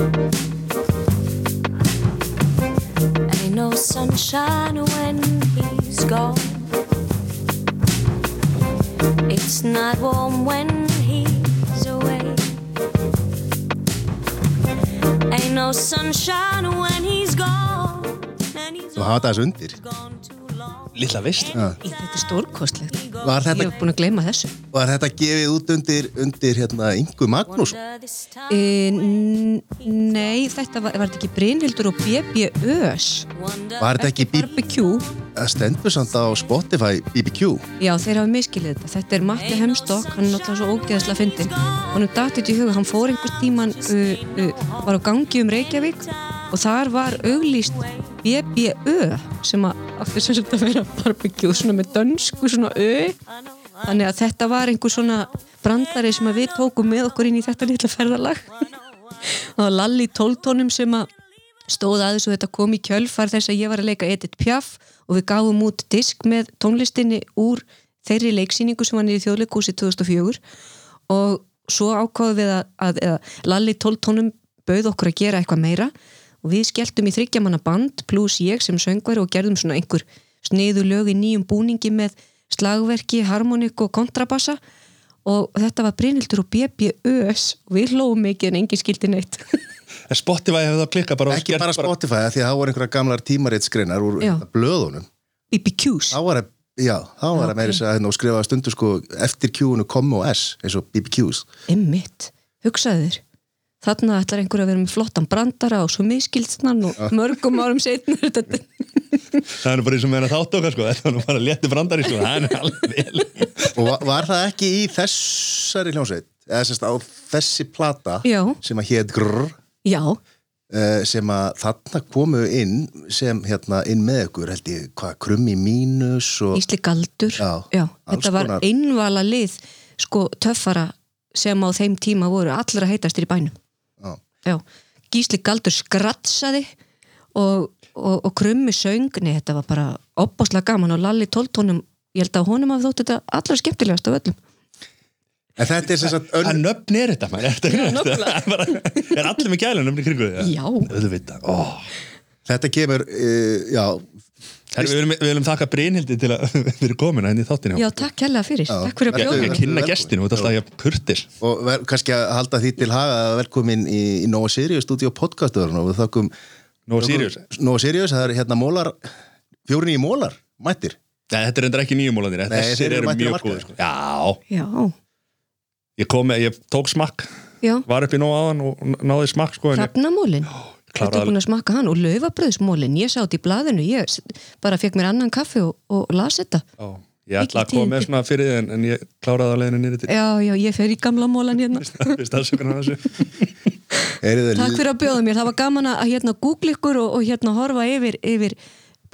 Ain't no sunshine when he's gone. It's not warm when he's away. Ain't no sunshine when he's gone. And he's Þú hafa þessu undir. Lilla. Í þetta er stórkostlegt Var Ég þetta, hef búin að gleyma þessu var þetta gefið út undir, undir hérna Ingu Magnús? E, Nei, þetta var, var þetta ekki Brynhildur og BB Ös Wonder Var þetta ekki bí, Barbecue að stendur samt á Spotify BBQ? Já, þeir hafa miskilið þetta. Þetta er Matti Hemstokk, hann er náttúrulega svo ógeðslega fyndin. Hann er datið í huga, hann fór einhvers tíman, uh, uh, var á gangi um Reykjavík og þar var auglýst BBÖ sem að átti sem sagt að vera barbecue svona með dönsku svona ö. Þannig að þetta var einhver svona brandari sem að við tókum með okkur inn í þetta litla ferðalag. Það var Lalli tóltónum sem að stóð aðeins og þetta kom í kjölfar þess að ég var að leika Edith Piaf og við gáum út disk með tónlistinni úr þeirri leiksýningu sem var í þjóðleikúsi 2004 og svo ákváðum við að, að, að Lalli tóltónum bauð okkur að gera eitthvað meira og við skelltum í þryggjamanna band pluss ég sem söngvar og gerðum svona einhver sniðu lög í nýjum búningi með slagverki, harmonik og kontrabassa og þetta var Brynhildur og BB Ös og við hlóðum mikið en engin skildi neitt En Spotify hefur það klikkað bara Ekki bara Spotify, af því að það voru einhverja gamlar tímaritsgreinar úr Já. blöðunum. BBQs Þá var það, já, þá var það ok. meira þess að hérna, og skrifaði stundu sko eftir Q-unu kom og S, eins og BBQs. Emmitt, hugsaðu þér þarna ætlar einhver að vera með flottan brandara og svo miskildsnan og mörgum árum setnur Það er bara eins og með hennar þátt okkar sko. Þetta var nú bara létti brandari sko. Það er alveg vel. Og var, var það ekki í þessari hljómsveit, eða sérst á þessi plata Já. sem að hétt Grrr, Já, uh, sem að þarna komu inn sem hérna inn með ykkur held ég, hvað, krummi mínus og Ísli Galdur. Já, alls þetta var einvala lið sko töffara sem á þeim tíma voru allra heitastir í bænum Já. Gísli Galdur skratsaði og, og, og krummi söng, nei þetta var bara opbáslega gaman og Lalli tóltónum ég held að honum hafði þótt þetta allra skemmtilegast af öllum En þetta er sem sagt Að ön... nöfn er þetta maður Er, þetta, er, bara, er allir með gælun nöfn í kringu því? Já. Þetta kemur, uh, já, Herri, Við viljum, við viljum þakka Brynhildi til að fyrir komina henni í þáttin Já, takk hella fyrir, Já. takk fyrir að bjóða Ég kynna gestinu þetta staðja kurtis og ver, kannski að halda því til haga að velkomin í, í Nova Sirius stúdíu podcastuðurinn og við þakkum Nú Sirius. Nova Sirius, það er hérna mólar fjórin í mólar, mættir. Nei, þetta er endur ekki nýjumólanir Nei, þeir Þessir eru mjög góður sko. Já, Já, ég kom með, ég tók smakk já, Var upp í nóg aðan og náði smakk sko, en ég hrafnamólin Þetta er búin að smakka hann og laufabröðsmólin ég sá þetta í blaðinu, ég bara fekk mér annan kaffi og, og las þetta. Já, Ég ætla að koma með svona fyrir þið en, en ég kláraði að leiðinu nýri til Já, já, ég fer í gamla mólan hérna. Takk fyrir að bjóða mér, það var gaman að hérna googla ykkur og, og hérna horfa yfir, yfir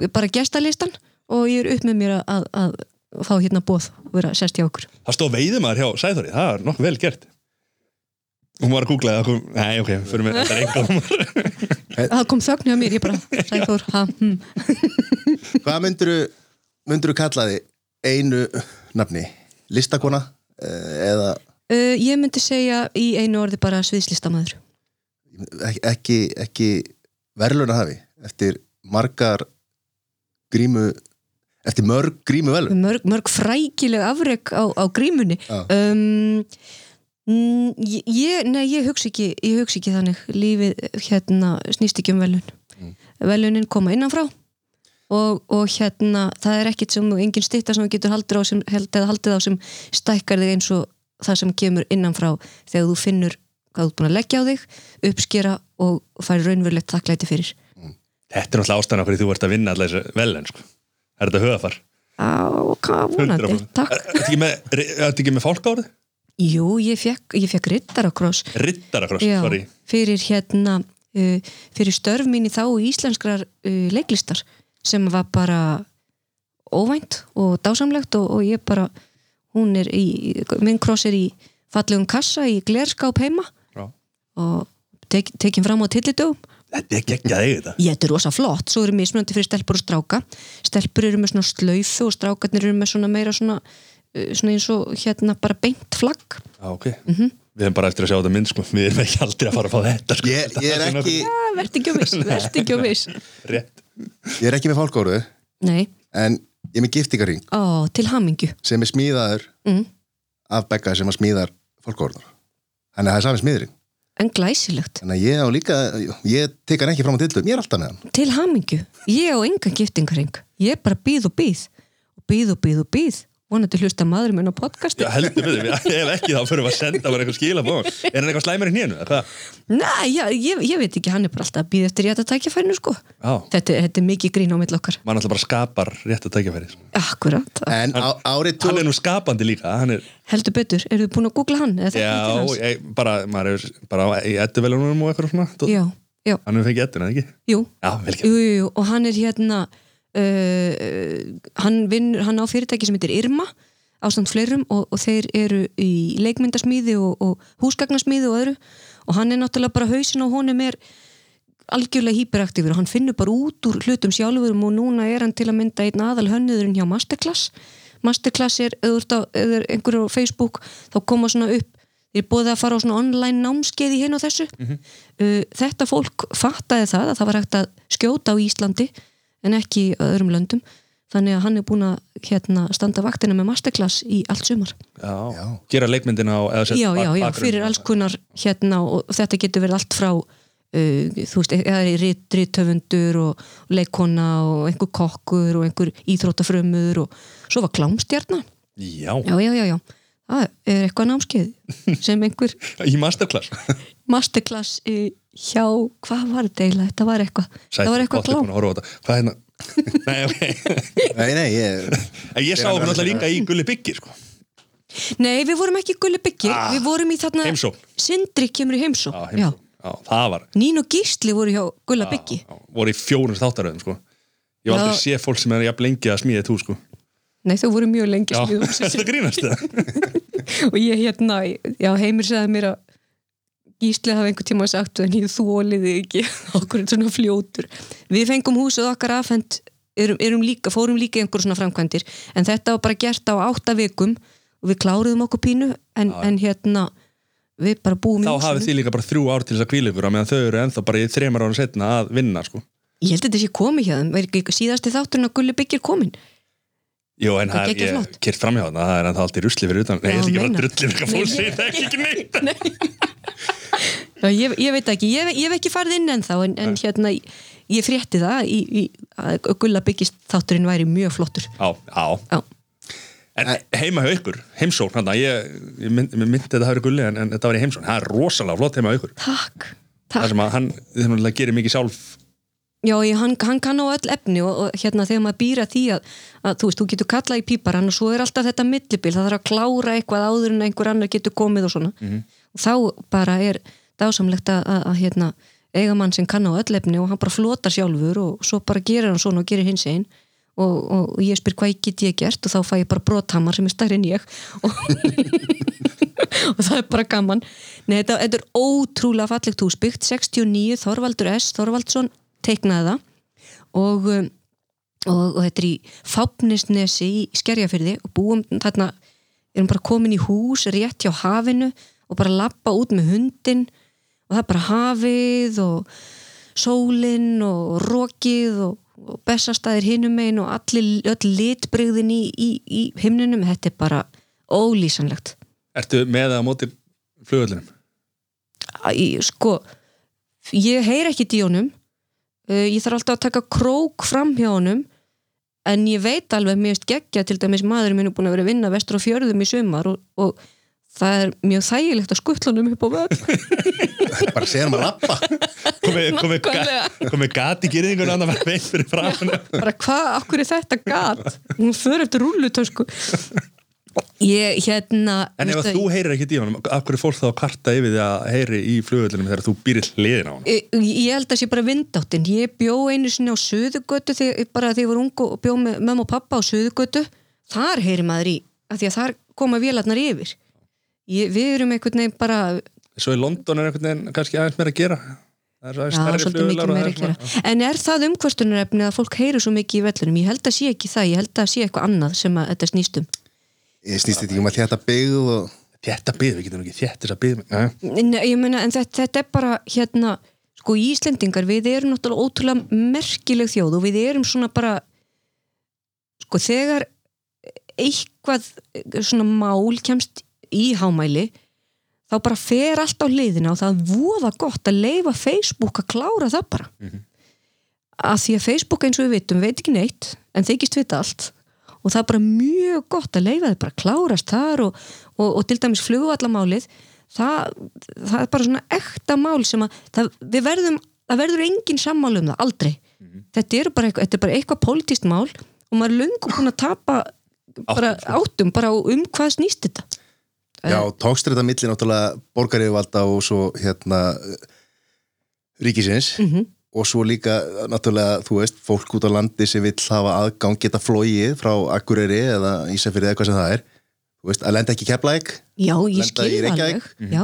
bara gestalistan og ég er upp með mér að, að, að fá hérna bóð og vera sest hjá okkur. Það stóð veiðumæður hjá Sæþóri, það er nokkuð vel gert Hún var að googla það kom, Nei, ok, fyrir mig, þetta er enga Það kom þögn hjá mér, ég bara Sæþór, ha, hm. Hvað myndirðu myndirðu kalla þið einu nafni? Listakona eh, eða uh, Ég myndi segja í einu orði bara sviðslistamæður ekki, ekki, ekki verðluna hafi eftir margar grímu eftir mörg grímu velun mörg, mörg frækileg afreg á, á grímunni Já. um, mm, ég, nei, ég hugsa ekki ég hugsa ekki þannig lífið hérna snýst ekki um velun Mm. velunin koma innanfrá og, og hérna það er ekkit sem engin stytta sem getur haldið á sem, haldið á sem stækkar þig eins og það sem kemur innanfrá þegar þú finnur hvað þú ert búin að leggja á þig uppskera og, færi raunverulegt þakklæti fyrir Þetta er náttúrulega ástæðan okkur því þú ert að vinna allir þessu velun sko. Er þetta höfafar? á, hvað vonandi, 100%. takk Er ekki með, er ekki með fálkárið? Jú, ég fekk, ég fekk sorry. fyrir hérna uh, fyrir störf mín í þá íslenskrar uh, leiklistar sem var bara óvænt og dásamlegt og, og ég bara hún er í, minn kross er í fallegum kassa í glerskáp heima Já. og tek, tekin fram á tillidögum Þetta er geggjað eigið þetta. Þetta er rosa flott, svo eru mismunandi fyrir stelpur og stráka. Stelpur eru með svona slaufu og strákarnir eru með svona meira svona, svona eins og hérna bara beint flagg. Já, ok. Mhm. Við hefum bara eftir að sjá þetta mynd sko. Við erum ekki aldrei að fara að fá þetta sko. Ég, ég er ekki Ah, Vertu ekki á viss, vertu ekki á viss. Rétt. Ég er ekki með fálkóru Nei, en ég er með giftingaring ó, til hamingju. Sem er smíðaður mm. af Begga sem að smíðar fálkórunar þannig að það er sami smiðurinn En glæsilegt. Þannig að ég á líka, ég tek hann ekki fram á tillum ég er alltaf með hann. Til hamingju, ég á engan giftingaring Ég bara býð og býð. Og býð og býð og býð vonandi hlusta maður minn á podcasti Já, heldur við þið, ef ekki þá fyrir við að senda bara eitthvað skila búin. Er hann eitthvað slæmur í? Hvað? Nei, já, ég, ég veit ekki, hann er bara alltaf að býða eftir rétt að tækjafærinu sko Já, þetta, þetta er mikið grín á mill okkar mann alltaf bara skapar rétt að tækja sko. Akkurat, en á, árið tó... Hann er nú skapandi líka, hann er, heldur betur Eru þið búin að googla hann? já, ég, bara, maður er bara í edduvelunum og eitthvað svona. Já, já, Hann hefur fengið edduna, ekki? jú, Já, jú, jú og hann er hérna uh, hann, vinnur, hann á fyrirtæki sem heitir Irma ástand fleirum og, og þeir eru í leikmyndasmíði og, og húsgagnasmíði og öðru. Og hann er náttúrulega bara hausin á honum er algjörlega hyperaktífur. Og hann finnur bara út úr hlutum sjálfurum og núna er hann til að mynda einn aðal hönnuðurinn hjá Masterclass. Masterclass er, eða einhverju á Facebook, þá koma svona upp er búið að fara á svona online námskeið í hinn og þessu. Uh, þetta fólk fattaði það að það var hægt að skjóta á Íslandi en ekki í öðrum löndum. Þannig að hann er búin að hérna, standa vaktina með masterclass í allt sumar. Já. Gera leikmyndina á, já, já, já, fyrir alls kunnar hérna og þetta getur verið allt frá uh, þú veist, eða er rítöfundur og leikona og einhver kokkur og einhver íþróttafrömmur og svo var klámstjarna. Já, já, já, já, já, það er eitthvað námskeið sem einhver í masterclass. masterclass í- hjá, hvað var þetta eiginlega þetta var eitthvað, það var eitthvað Gott klám búin að horfa á þetta. Hvað er hérna? Nei, ok. nei, nei, ég, En ég sá okkur náttúrulega líka í Gulli Byggi, sko. Nei, við vorum ekki gulli byggir, Ah, við vorum í þarna heimsókn. Sindri kemur í heimsó Já, heimsó. Já, það var. Nín og Gísli voru hjá gulla byggi Já, voru í fjórum þáttaröðum, sko. Ég var Já. aldrei sé fólk sem er jafn lengi að smíða þú, sko. Nei, þau voru mjög lengi Já, smíðum þetta grínast það. og ég hérna, já, heimir sagði mér að Gísli hafi einhvern tíma sagt en ég þóliði ekki okkur svona fljótur við fengum húsið okkar afhend erum, erum líka, fórum líka einhver svona framkvæmdir en þetta var bara gert á átta vikum og við kláruðum okkur pínu en, en hérna við bara búum í Þá húsinu. hafið þið líka bara þrjú ár til þess að kvíla ykkur á meðan þau eru ennþá bara í þreymar ára setna að vinna, sko. Ég held að þetta sé komið hjá þeim, er ekki síðasti þátturinn að Gulli byggir komin Jú, en Það það er geggjað ég flott. kyrt framhjá þarna, það er ennþá allt í rusli fyrir utan. Nei, ég ætla ekki að vera drulli fyrir Nei, fólk nei. sem það ekki ekki neitt. Já, ég, ég veit ekki, ég, ég hef ekki farið inn ennþá en, en hérna, ég frétti það í, í, að Gulla byggist þátturinn væri mjög flottur Já, já. Já, En heima hjá ykkur, heimsókn, hann ég, ég mynd, mynd, myndi þetta hafi verið gulli en, en þetta var í heimsókn. Það er rosalega flott heima hjá ykkur. takk, Það takk sem að hann, náttúrulega gerir mikið sjálf. Já, ég, hann, hann kann á öll efni og, og hérna þegar maður býra því að, að þú veist, þú getur kallað í píparann og svo er alltaf þetta millibil, það þarf að klára eitthvað áður en einhver annar getur komið og svona. Og þá bara er dásamlegt að, að, að hérna, eiga mann sem kann á öll efni og hann bara flotar sjálfur og svo bara gerir hann svona og gerir hins einn og, og, og ég spyr hvað get ég gert? Og þá fæ ég bara brothamar sem er stærri en ég. Og, það er bara gaman. Nei, þetta, þetta er ótrúlega fallegt hús byggt 69, Þorvaldur S. Þorvaldsson teiknaði það. Og, um, og, og þetta er í Fápnisnesi í Skerjafyrði og búum þarna erum bara komin í hús rétt hjá hafinu og bara lappa út með hundin og það er bara hafið og sólin og rokið og, og bestastæðir hinum megin og allir, öll litbrigðin í, í, í himninum, þetta er bara ólýsanlegt. Ertu með það á móti flugöllinum? Æ, sko ég heyr ekki í honum uh, ég þarf alltaf að taka krók fram hjá honum en ég veit alveg erst geggja til dæmis maðurinn minn er búin að vera að vinna vestur á fjörðum í sumar og, og það er mjög þægilegt að skuttlunum upp á völd bara segja hann að lappa Komið komi, Nákvæmlega. komi gat í gerðingun að það var beint fyrir framan bara hvað, akkur er þetta gat? Hún fyrir eftir rúlutösku ég hérna En ef þú heyrir ekkert í honum, af hverju er fólk þá karta yfir því að heyri í flugöllinum þegar þú býrir hliðin á honum? ég, ég held að sé bara vindáttin ég bjó einu sinni á Suðugötu bara þegar ég var ung og bjó með mömmu og pappa á Suðugötu þar heyri maður í, af því að þar koma vélarnar yfir. Ég, við erum einhvern veginn bara Svo í London er einhvern veginn kannski aðeins meira að gera. Það er já, svolítið mikið meira það að er gera en er það umkvöstunarefni að fólk heyri svo mikið í vellunum ég held að sé ekki það, ég held að sé eitthvað annað sem að þetta snýst um ég snýst þetta ekki um að þetta byggð og Þetta byggð, við getum ekki þétt þess að byggð ég meina, en þetta, þetta er bara hérna, sko Íslendingar við erum náttúrulega ótrúlega merkileg þjóð og við erum svona bara sko þegar eitthvað svona mál kemst í hámæli þá bara fer allt á hliðina og það voða gott að leifa Facebook að klára það bara. Að því að Facebook eins og við vitum veit ekki neitt en þykist vita allt og það er bara mjög gott að leifa þið bara að klárast þar og, og, og til dæmis flugvallamálið það, það er bara svona ekta mál sem að það, við verðum, það verður engin sammálu um það, aldrei. Þetta bara eitthvað, þetta er bara eitthvað politist mál og maður er löngu búin að tapa bara áttum, bara um hvað snýst þetta. Já, tókstur þetta milli náttúrulega borgaríðvalda og svo hérna ríkisins og svo líka náttúrulega, þú veist, fólk út á landi sem vill hafa aðgang geta flóið frá Akureyri eða Ísafirði eða hvað sem það er. Þú veist, að lenda ekki keplæk Já, ég Lenda skil í það Reykjavík? alveg Já,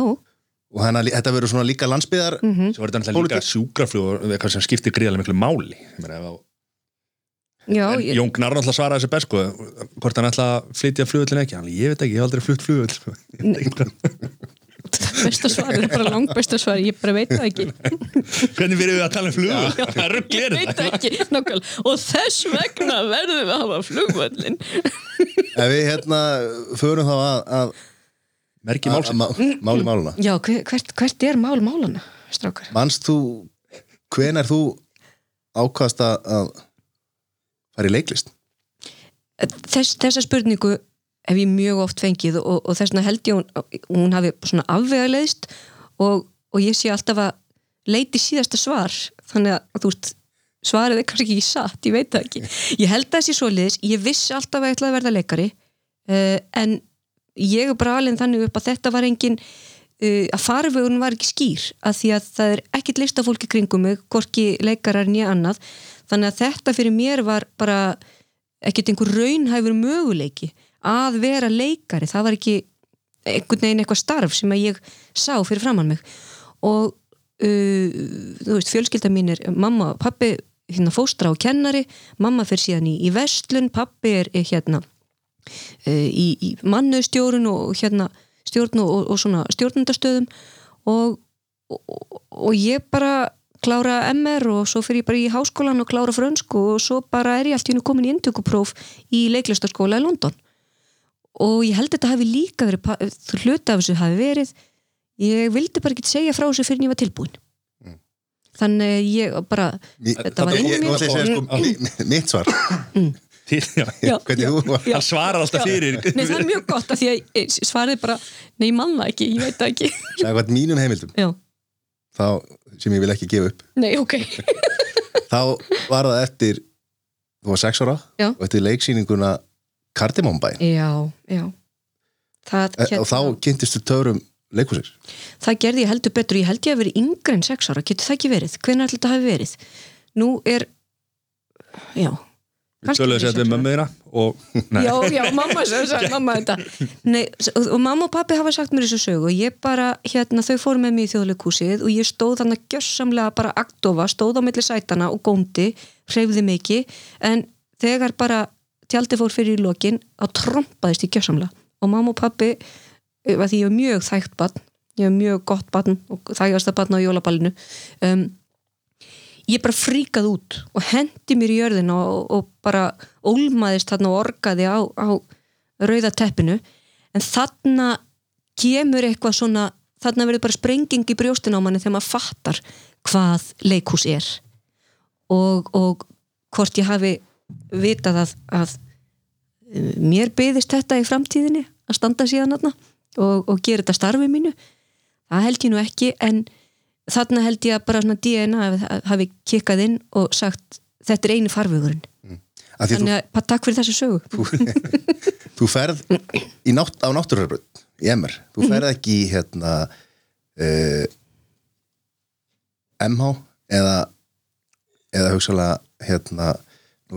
og hana, þetta verður svona líka landsbyðar Mhm. Svo var þetta náttúrulega líka og eitthvað sem skiptir gríðarlega miklu máli. Á- já En ég, Jón Gnarr náttúrulega svaraði þessi best sko, hvort hann ætla að flytja flugullin ekki. Hann, ég veit ekki, ég hef aldrei flutt flugull Ég besta svar er bara langt besta svar, ég bara veit það ekki. Hvernig verðum við að tala um það er ruggli er veit það ekki, nákvæmlega. Og þess vegna verðum við að hafa flugvöllin ef við hérna förum þá að, að, má- máli máluna. Já, hver, hvert, hvert er mál málana, strákar? manst þú hvenar þú ákvast að, að fara í leiklist? Þess, þessa spurningu hef ég mjög oft fengið og, og þess vegna held ég hún, hún hafi svona afvegaleðst og, og ég sé alltaf að leiti síðasta svar. Þannig að þú veist svarið er kannski ekki satt, ég veit það ekki. Ég held að þessi svoleiðis, ég vissi alltaf að ég ætlaði að verða leikari uh, en ég er bara alveg þannig upp að þetta var engin uh, að farvegurinn var ekki skýr að því að það er ekkit listafólki kringum mig, hvorki leikarar nýja annað. Þannig að þetta fyrir mér var bara ekkert einhver raunhæfur möguleiki að vera leikari, það var ekki einhvern veginn eitthvað starf sem að ég sá fyrir framann mig. Og uh, þú veist, fjölskylda mín er mamma og pappi hérna fóstra og kennari, mamma fyrir síðan í, í vestlun, pappi er, er hérna uh, í, í mannöðstjórun og hérna stjórn og, og, svona stjórnundastöðum og, og, og ég bara klára MR og svo fyrir ég bara í háskólan og klára frönsku og svo bara er ég allt í hennu komin í inntökupróf í leiklistaskóla í London og ég held að þetta hafi líka verið hluti af þessu hafi verið ég vildi bara ekki segja frá þessu fyrir en ég var tilbúin. Þannig ég bara Ég- Þetta var ég- inni ég- mér. ég mitt svar. Já. hann svarar alltaf fyrir. Nei, það er mjög gott að því að eh, svarið bara, nei, ég manna ekki, ég veit það ekki. Sagði mínum heimildum. Já, þá, sem ég vil ekki gefa upp. Nei, ok. Þá var það eftir þú var sex ára Já. og eftir leiksýninguna Kardimonbæn Já, já. Það, e, og þá kynntistu törum leikusir það gerði ég heldur betur. Ég held ég að verið yngre en sex ára, getur það ekki verið? Hvenær ætla þetta hafi verið? Nú er já. Kannski Töluðu verið sér sex við ára. mömmu þína og nei, já, já, mamma sem sagði mamma þetta. Nei, og, mamma og pappi hafa sagt mér þessu sögu. Og ég bara, hérna, þau fóru með mig í þjóðleikúsið og ég stóð þannig gjössamlega bara aktofa, stóð á milli sætana og góndi, hreyfði mikið. En þegar bara tjaldi fór fyrir í lokin, þá trompaðist ég gjössamlega og mamma og pappi eh, að því ég var mjög þægt barn ég var mjög gott barn og þægasta barn á jólaballinu um, ég bara fríkað út og hendi mér í jörðina og, og bara ólmaðist þarna og orgaði á, á rauða teppinu. En þarna kemur eitthvað svona þarna verður bara sprenging í brjóstin á manni þegar maður fattar hvað leikhús er. Og, og hvort ég hafi vitað að, að eh, mér byðist þetta í framtíðinni að standa síðan þarna og, og gera þetta starfi mínu. Það held ég nú ekki en þarna held ég að bara svona DNA hafi, kikkað inn og sagt þetta er eini farvegurinn. Að því þú, þannig að bara takk fyrir þessu sögu. Þú ferð nátt, á náttúrarbrönd í MR, þú ferð ekki í hérna uh, MH eða eða hugsalega hérna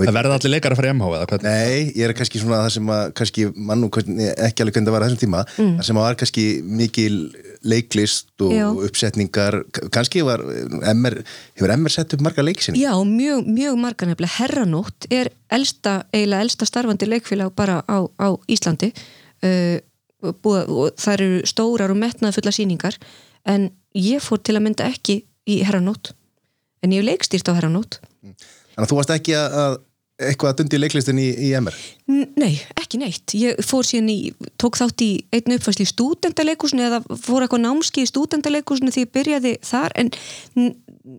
það verða allir leikar að fara í MH eða hvað Nei, ég er kannski svona það sem að kannski mann hvernig- ekki alveg hvernig það var á þessum tíma mm. það sem að var kannski mikil leiklist og Já. uppsetningar kannski var MR, hefur MR sett upp marga leiksinni? Já, mjög, mjög margar nefnilega. Herranótt er elsta, eiginlega elsta starfandi leikfélag bara á, á Íslandi. Uh, búið, og það eru stórar og metnaða fulla sýningar en ég fór til að mynda ekki í herranót en ég hef leikstýrt á herranót Þannig að þú varst ekki að, að eitthvað að dundi leiklistin í, í MR Nei, ekki neitt. Ég fór síðan í, tók þátt í einn uppfæsli í stúdendaleikursinu eða fór eitthvað námski í stúdendaleikursinu því ég byrjaði þar en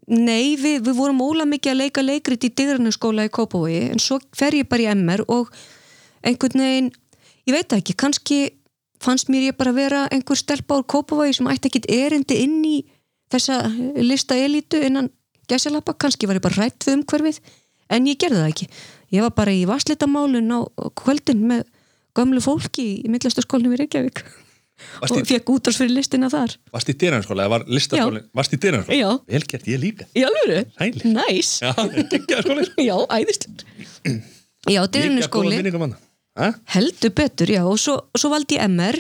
nei, við, við vorum óla mikið að leika leikrit í digranuskóla í Kópavogi en svo fer ég bara í MR og einhvern veginn, ég veit ekki, kannski fannst mér ég bara vera einhver stelpa úr Kópavogi sem ætti ekkit erindi inn í þessa lista elítu innan gæsalappa, kannski var ég bara rætt við umhverfið en ég gerði það ekki. Ég var bara í vaslitamálun á kvöldin með gömlu fólki í mittlastaskólinu í Reykjavík. Varst og í, fekk útvarsfyrir listina þar. Varst í dýranskóla eða var listaskólin Varst í dýranskóla? Já. Vel gert, ég líka. Í alvöru? Sælir. Næs. Já, Já, æðislega Já, dyrinu skóli Ha? heldur betur, já, og svo, svo valdi ég MR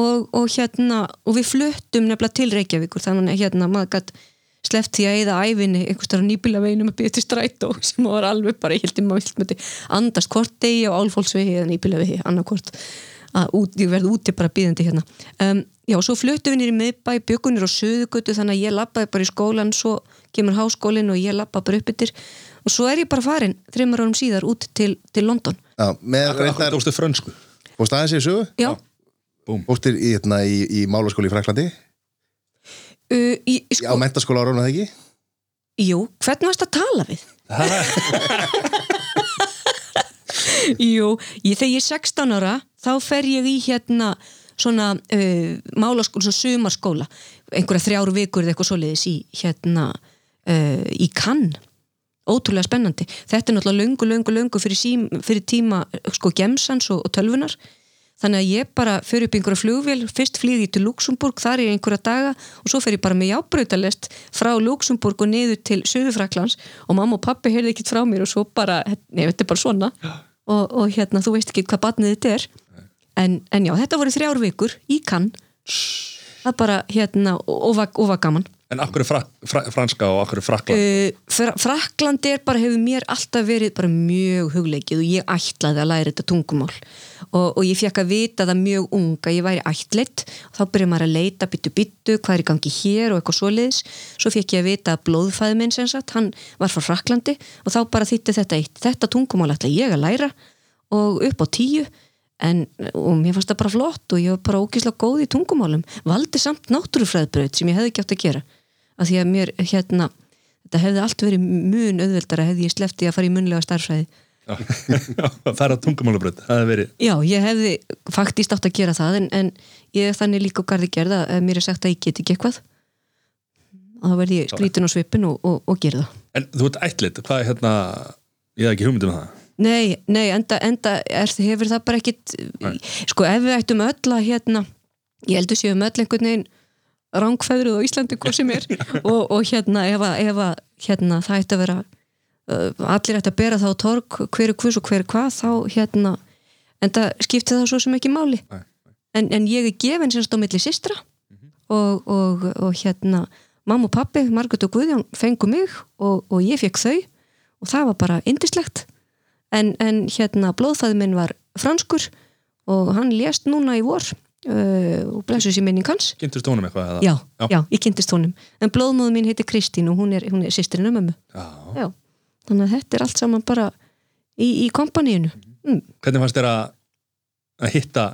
og, og hérna og við fluttum nefnilega til Reykjavíkur þannig að hérna maður gætt sleppt því að eða æfinni einhvers þar nýbíla veginum að byrja til strætó sem var alveg bara, ég hildi maður vilt með þetta andast hvort degi á álfólksvegi eða nýbíla vegi, annarkvort að út, ég verði úti bara býðandi hérna. Um, já, svo fluttum við nýri miðbæ bjökunir á söðugötu þannig að ég lappaði bara í skólan svo kemur háskólinn og ég lappa bara upp yfir og svo er ég bara farin þreymur árum síðar út til, til London. Já, með reyndar, tókstu frönsku? Fórst aðeins í sögu já, í, hérna, í, í málaskóli í Fraklandi Uh, í, sko, mentaskóla ára, það ekki? jú, hvernig varst að tala við? jú, ég, þegar ég er 16 ára þá fer ég í hérna svona uh, málaskóla, svona sumarskóla einhverja þrjár vikur eða eitthvað svoleiðis í hérna uh, í Cannes ótrúlega spennandi þetta er náttúrulega löngu, löngu, löngu fyrir, sím, fyrir tíma sko gemsans og, og tölvunar þannig að ég bara fyrir upp einhverja flugvél fyrst flýði ég til Luxemburg, þar er ég einhverja daga og svo fer ég bara með jábrautalest frá Luxemburg og niður til Suðurfraklands og mamma og pappi heyrði ekkit frá mér og svo bara, nei, þetta er bara svona. Og, og hérna, þú veist ekki hvað barnið þetta er. En, en já, þetta voru þrjár vikur í kann það bara, hérna, og, og, var, og var gaman En akkur er fra, fra, franska og akkur er frakla Uh, Fra Frakland er bara hefur mér alltaf verið bara mjög hugleikið og ég ætlaði að læra þetta tungumál. Og, og ég fekk að vita það mjög unga ég væri ættleitt og þá byrja maður að leita byttu byttu, hvað er í gangi hér og eitthvað svoleiðis, svo fekk ég að vita að blóðfæði minn sem sagt, hann var frá Fraklandi og þá bara þýtti þetta eitt. Þetta tungumál ætla ég að læra. Og upp á tíu en, og mér fannst það bara flott og ég var bara ógislega góð í tungumálum. Valdi samt náttúrufræðbröð sem ég hefði ekki átt að gera. Af því að mér hérna þetta hefði allt verið mun auðveldara hefði ég sleppti að fara í munlega starfræði Það er að tungumálabröð Það hefur verið. Já, ég hefði faktist átt að gera það en, en ég er þannig líka og garði gerða að mér er sagt að ég get ekki eitthvað. Og þá verði ég skrítin á svipin og, og, og gera það. En þú ert ætlit, hvað er hérna Ég hef ekki hugmynd um það Nei, nei, enda, enda er, hefur það bara ekkit sko ef við ættum öll að hérna ég heldur séum öll einhvern veginn rángfæðruð á Íslandi hvað sem er og, og hérna ef, að, hérna það ætti að vera uh, allir ætti að bera það á torg hver er hvers og hver er hvað þá hérna enda skipti það svo sem ekki máli. Nei, en, en ég er gefin semst á milli systra og, og, og hérna mamma og pappi, Margrét og Guðjón fengu mig og, og ég fekk þau og það var bara indislegt en, en hérna blóðfæði minn var franskur og hann lést núna í vor uh, og blessu sér minning hans. Kynntust honum eitthvað eða? já, já, ég kynntist honum. En blóðmóðu mín heitir Kristín og hún er, er sýstirinn um mömmu. Já. já. þannig að þetta er allt saman bara í, í kompaníinu. Mm. Hvernig fannst þér að að hitta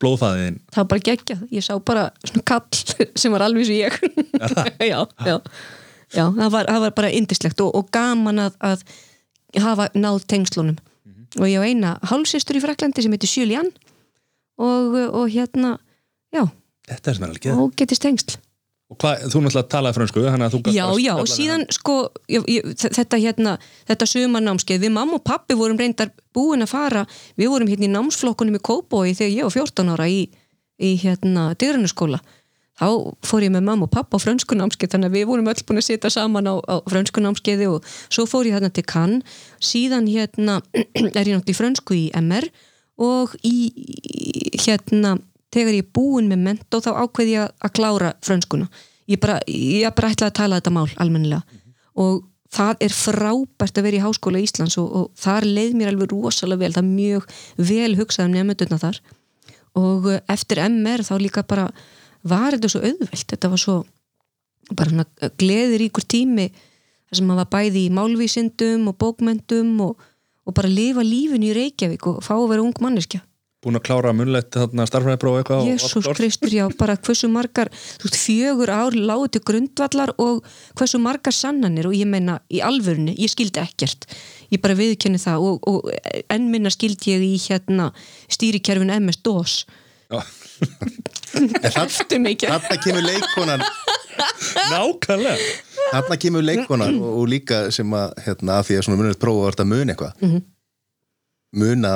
blóðfæðin það var bara geggjað, ég sá bara svona kall sem var alveg sem ég. Já, já. Já, það var, það var bara indislegt og, og gaman að, að hafa náð tengslunum. Og ég á eina hálfsistur í Fraklandi sem heitir Julian. Og, og hérna já, Þetta er sem er alveg og getist tengsl. Og hvað, þú náttúrulega talaði gat já, já, og síðan sko ég, ég, þetta hérna, þetta sumarnámskeið við mamma og pappi vorum reyndar búin að fara við vorum hérna í námsflokkunum í Kóbói þegar ég var 14 ára í, í hérna dyrrunaskóla þá fór ég með mamma og pappa á frönskunámskeið þannig að við vorum öll búin að sitja saman á, á frönskunámskeiði og svo fór ég hérna til Cannes. Síðan hérna er ég náttúrulega í frönsku í MR og í hérna þegar ég er búin með mentó þá ákveð ég að klára frönskuna. Ég bara, ég bara ætla að tala þetta mál almennilega. Og það er frábært að vera í Háskóla Íslands og, og þar leið mér alveg rosalega vel. Það er mjög vel hugsað um nefndurna þar. Og eftir MR þá líka bara var þetta svo auðvelt? Þetta var svo bara svona gleðir ríkur tími þar sem maður var bæði í málvísindum og bókmentum og, og bara lifa lífinu í Reykjavík og fá að vera ung manneskja. Búin að klára munlegt þarna starfræðipróf eitthvað Jésús? Kristur, já, bara hversu margar veist, fjögur ár lágu til grundvallar og hversu margar sannanir og ég meina í alvörinu, ég skildi ekkert. Ég bara viðkenni það og, og enn minna skildi ég í hérna stýrikerfin MS-DOS Þarna kemur leikonan Nákvæmlega. Þarna kemur leikonan og, og líka sem að hérna, því að svona munið prófa að verða mun eitthvað. Mhm. muna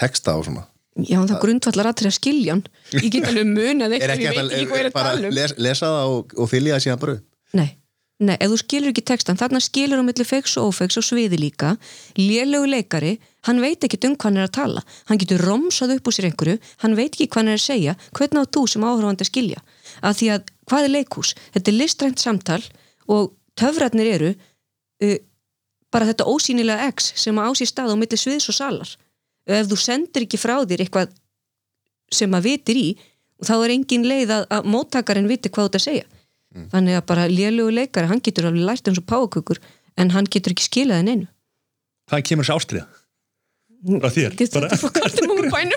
texta og svona. Já, það grundvallar aðrið að skilja hann. Ég get alveg munað er eitthvað, ég veit ekki að hvað er að bara tala um. les, lesa það og, og fylja það síðan bara upp? Nei, nei, ef þú skilur ekki textan þarna skilur á milli feiks og ófeiks og sviði líka. Lélögu leikari hann veit ekki um hvað hann er að tala. Hann getur romsað upp úr sér einhverju. Hann veit ekki hvað hann er að segja. Hvernig á þú sem áhrifandi að skilja? Að því að hvað er leikhús? Þetta er listrænt samtal og töfratnir eru uh, bara þetta ósýnilega X sem á sér stað á milli sviðs og salar. Ef þú sendir ekki frá þér eitthvað sem að vitir í þá er engin leið að, að móttakarinn viti hvað þú ert að segja. Þannig að bara lélugu leikari hann getur alveg lært eins og pákukur en hann getur ekki skilað en einu. Hvaðan kemur þessi ástriða? Frá þér? Bara,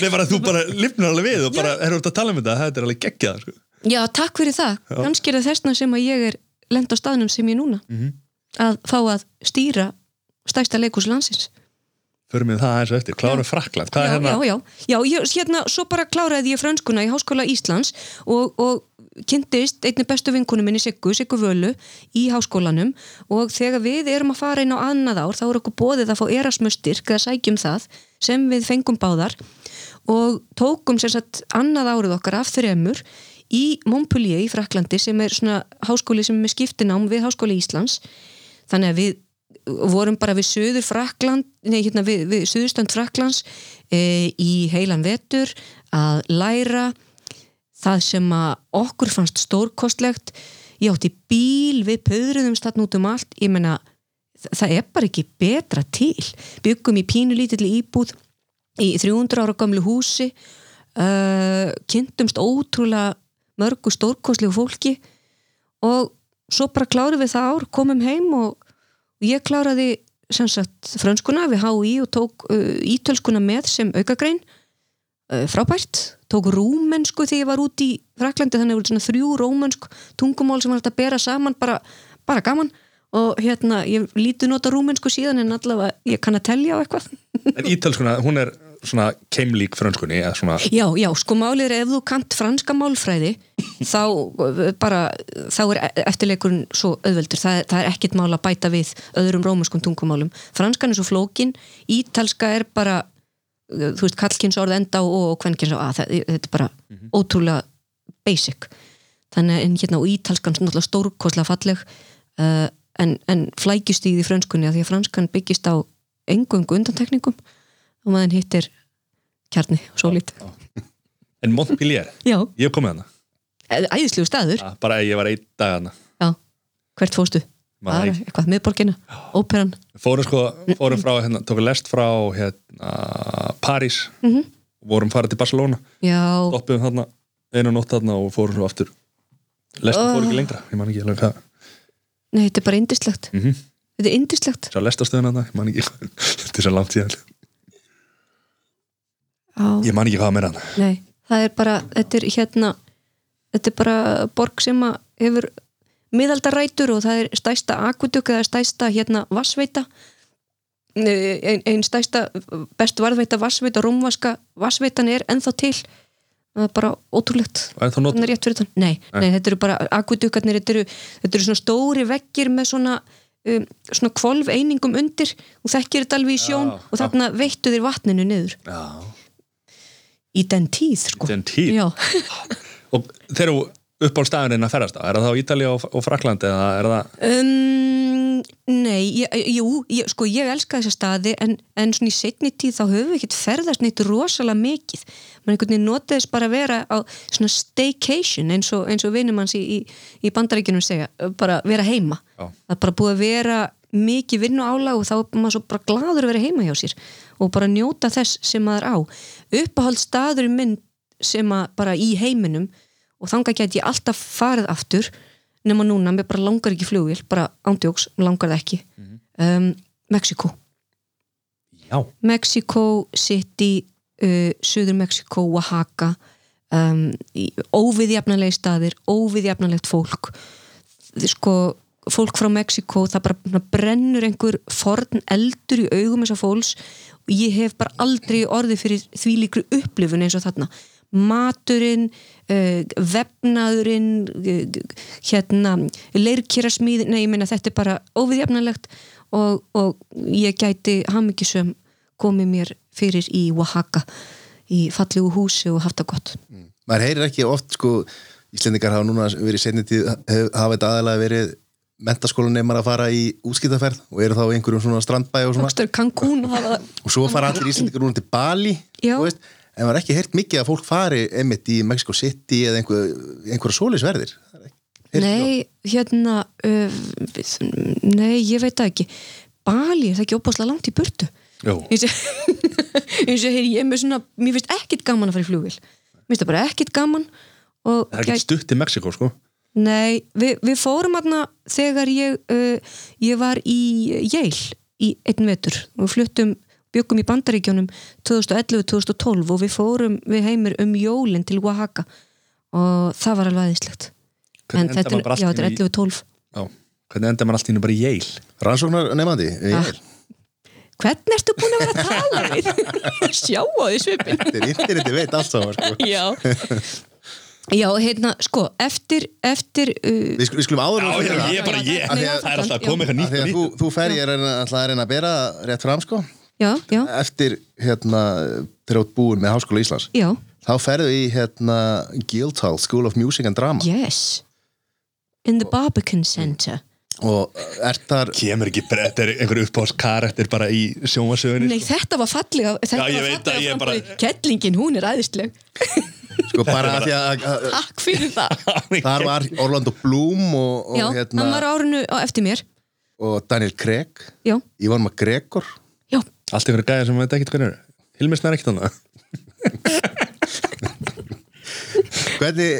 nei, bara þú bara lifnar alveg við og bara erum við að tala um þetta, þetta er alveg geggjað sko. já takk fyrir það, kannski er það þessna sem að ég er lend á staðnum sem ég núna Mhm. að fá að stýra stærsta leikus landsins Förum við það aðeins á eftir, klárum Frakland já, hérna? já, já, já, ég, hérna svo bara kláraði ég frönskuna í Háskóla Íslands og, og kynntist einni bestu vinkunum minni Siggu, Siggu Völu í háskólanum. Og þegar við erum að fara inn á annað ár þá er okkur bóðið að fá Erasmus styrk eða sækjum það sem við fengum báðar. Og tókum sem sagt annað árið okkar af þremur í Montpellier í Fraklandi sem er svona háskóli sem er skiptinám við Háskóli Íslands. Þannig að við vorum bara við söður Frakland nei, hérna við, við söðurstönd Fraklands e, í heilan vetur að læra það sem að okkur fannst stórkostlegt ég átti bíl, við pöðruðum stann út um allt, ég menna það er bara ekki betra til. Byggum í pínu lítilli íbúð í 300 ára gamlu húsi uh, kynntumst ótrúlega mörgu stórkostlegu fólki og svo bara klárum við það ár, komum heim og ég kláraði sem sagt frönskuna við HÍ og tók uh, ítölskuna með sem aukagrein frábært, tók rúmensku þegar ég var út í Fraklandi þannig að það voru svona þrjú rómensk tungumál sem var hægt að bera saman bara, bara gaman. Og hérna ég lítið nota rúmensku síðan en allavega ég kann að telja á eitthvað. En ítölskuna, hún er svona keimlík frönskunni eða svona, Já, já, sko málið er ef þú kant franska málfræði þá uh, bara, þá er eftirleikurinn svo auðveldur, það, er- það er ekkit mál að bæta við öðrum rómuskum tungumálum. Franskan er svo flókin, ítalska er bara, þú veist kallkins orð enda og, og kvenkins á að þetta er bara ótrúlega basic. Þannig en hérna og ítalskan náttúrulega stórkoslega falleg uh, en, en flækjust í því frönskunni að því að franskan byggist á engungu undantekningum og maður hittir kjarni, svo lítið. en Montpellier? Já, Ég hef komið hana, æðislegu staður. Ja, bara ég var einn dag hana Já, hvert fóstu? Bara eitthvað, miðborgina, óperan. Fórum sko, fórum frá hérna, tókum lest frá hérna, París. Mhm. vorum farið til Barcelona. Já, stoppum þarna, einu nótt þarna og fórum svo aftur. Lestin fór ekki lengra, ég man ekki alveg hvað. Nei, þetta er bara indislegt mm Þetta er indislegt Sá lestastöðun þarna, ég man ekki þetta er svo langt síðan, Já, ég man ekki hvað meira nei, það er bara, þetta er hérna þetta er bara borg sem að hefur miðaldarætur og það er stæsta akvuduk eða stæsta hérna vassveita einn ein stæsta best varðveita vassveita, rúmvaska vassveitan er ennþá til. Það er bara ótrúlegt. Er rétt fyrir þann. Nei, nei, þetta eru bara akvudukarnir, þetta eru, þetta eru svona stóri veggir með svona um, svona kvolf einingum undir. Og þekkir þetta alveg í sjón Já, og þarna veittu þér vatninu niður. Já, í den tíð, sko. den tíð? Já, Og þeir eru upp á staðurinn að ferðast á, er það þá Ítalía og, og Frakland eða er það um, nei, ég, jú, ég, sko ég elska þessa staði en, en svona í setni tíð þá höfum við ekkert ferðast neitt rosalega mikið. Man einhvern veginn notiðis bara að vera á svona staycation eins og, og vinum hans í, í, í bandaríkjunum segja, bara vera heima. Já. Það er bara búið að vera mikið vinnu álag og þá er maður svo bara gladur að vera heima hjá sér og bara njóta þess sem maður á uppáhald staðurinn minn sem að bara í heiminum og þangað get ég alltaf farið aftur nema núna, mér bara langar ekki flugvél bara ándjóks, mér langar það ekki. Um, Mexiko Já, Mexico City uh, Suður Mexico, Oaxaca um, óviðjafnalegi staðir óviðjafnalegt fólk. Sko, fólk frá Mexico það bara brennur einhver forn eldur í augum þessar fólks. Og ég hef bara aldrei orðið fyrir því líkru upplifun eins og þarna maturinn uh, vefnaðurinn uh, hérna leirkjærasmíð, nei ég meina þetta er bara óviðjafnalegt og, og ég gæti hamingisum komið mér fyrir í Oaxaca í fallegu húsi og haft það gott. Maður heyrir ekki oft sko Íslendingar hafa núna verið setni tíð hafa þetta aðalega verið mentaskólanemar að fara í útskiptaferð og eru þá einhverjum svona strandbæ og svona. Cancún og og svo fara allir Íslendingar núna til Bali þú veist, en maður ekki heyrt mikið að fólk fari einmitt í Mexico City eða einhver, einhverja svolisverðir Nei, hérna uh, Nei, ég veit það ekki. Bali, er það ekki opáslega langt í burtu? Eins og heyri ég með svona mér finnst ekkit gaman að fara í flugvél. Mér finnst það bara ekkit gaman og það er ekki stutt í Mexiko sko. Nei, við, við fórum aðna þegar ég, uh, ég var í Yale í einn vetur og við fluttum, byggum í Bandaríkjónum 2011-2012 og við fórum við heimir um jólinn til Oaxaca og það var alveg aðeinslegt en þetta er, bara já, þetta er í einu í- 11-12 Já, hvernig enda maður allt í hennu bara í Yale? Rannsóknar nefandi Ah. Hvernig ertu búin að vera að tala við? Sjá á því svipin þetta er interneti veit allt saman sko. Já. Já, hérna, sko, eftir eftir uh, við, skulum, við skulum áður Já, ég er bara ég Það er alltaf nýtt þú, þú fer ég að reyna að bera rétt fram sko Já, já, eftir hérna ert búin með Háskóla Íslands já. þá ferðu í hérna Guildhall School of Music and Drama. Yes. In the Barbican Center. Og ert þar Kemur ekki bara, þetta er einhver uppáðs karakter bara í sjómasögunni Nei, þetta var fallega þetta Já, ég var fallega að ég er bara-. Kettlingin, hún er æðisleg. Sko bara að því að, Takk fyrir það. Þar var Orlando Bloom og, og Já, hérna hann var árinu eftir mér. Og Daniel Craig. Já, Ivan McGregor Allt einhverju gæðir sem veit ekkert hvernig er Hilmir snær ekkert annað hvernig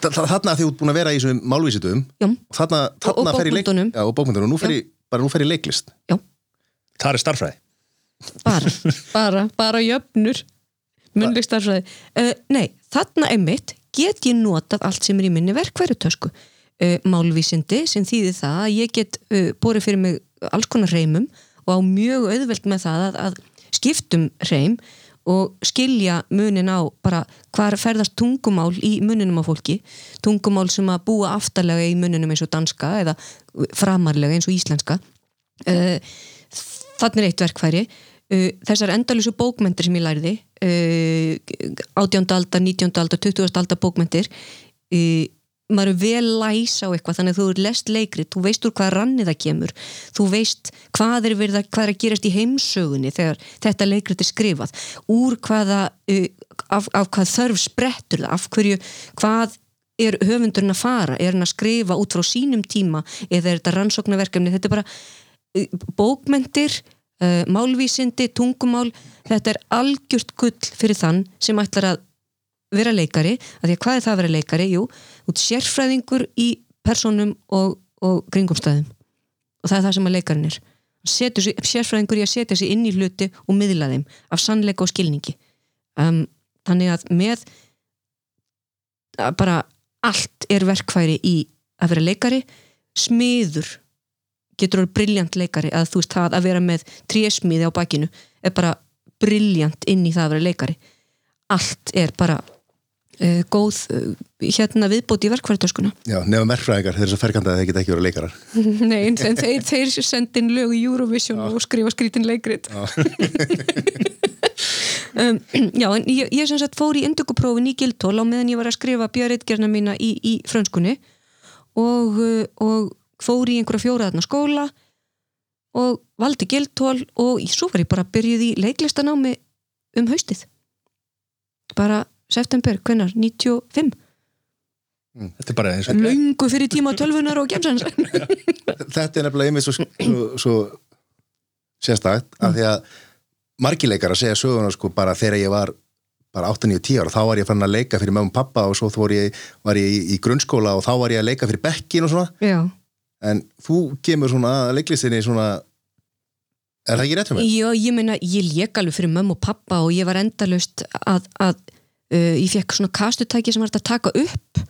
þa- þa- þarna þú ert búin að vera í þessum málvísitum og þarna, þarna og fer í leik- já, og bókmyndunum, nú fer í bara nú fer í leiklist. Já. Það er starffræði bara, bara, bara jöfnur. Munleg starfræði. Uh, nei, þarna einmitt get ég notað allt sem er í minni verkværutösku uh, málvísindi sem þýðir það að ég get uh, borið fyrir mig alls konar reymum og á mjög auðvelt með það að, að skiptum reym og skilja munin á bara hvar ferðast tungumál í muninum á fólki tungumál sem að búa aftarlega í muninum eins og danska eða framarlega eins og íslenska uh, þannig er eitt verkfæri uh, þessar endalísu bókmentir sem ég læriði uh, 18. aldar, 19. aldar, 20. aldar bókmentir maður er vel læs á eitthvað þannig að þú er lest leikrið, þú veist úr hvað rannið það kemur þú veist hvað er, að- hvað er að gerast í heimsögunni þegar þetta leikrið er skrifað úr hvaða uh, af, af hvað þörf sprettur það af hverju, hvað er höfundurinn að fara, er hann að skrifa út frá sínum tíma eða er þetta rannsóknarverkefni þetta er bara uh, bókmentir uh, málvísindi, tungumál þetta er algjört gull fyrir þann sem ætlar að vera leikari, að því að hvað er það að vera leikari? Jú, út sérfræðingur í personum og, og kringumstæðum. Og það er það sem að leikarinn er. Setur sérfræðingur í að setja sig inn í hluti og miðla þeim af sannleika og skilningi. Um, þannig að með að bara allt er verkfæri í að vera leikari smiður getur orðið briljant leikari að þú veist það að vera með trésmiði á bakinu er bara briljant inn í það að vera leikari. Allt er bara uh, góð uh, hérna viðbót í verkfæritöskuna já, nefnum verkfræðingar, þeir eru svo ferkandi að þeir geta ekki verið leikarar. Nei, en þeir, þeir sendin lög í Eurovision og skrifa skrítin leikrit. Um, Já, en ég, ég sem sagt fór í induguprófin í Gildól á meðan ég var að skrifa björreitgerna mína í, í frönskunni og, uh, og fór í einhverja fjóraðarna skóla og valdi Gildól og svo var ég bara byrjuð í leiklistanámi um haustið. Bara september, hvenær, 95 þetta er bara eins og löngu fyrir tíma tölvunar og gemsans þetta er nefnilega einmitt svo, svo, svo sérstakt af því að margileikar að segja söguna sko bara þegar ég var bara 8-9-10 ára, þá var ég fann að leika fyrir mögum pappa og svo ég, var ég í, í grunnskóla og þá var ég að leika fyrir bekkin og svona. Já, en þú kemur svona að leiklistinni svona er það ekki rétt fyrir mig? já, ég meina ég lék alveg fyrir mömmu og pappa og ég var endalust að, að uh, ég fekk svona kastutæki sem var að taka upp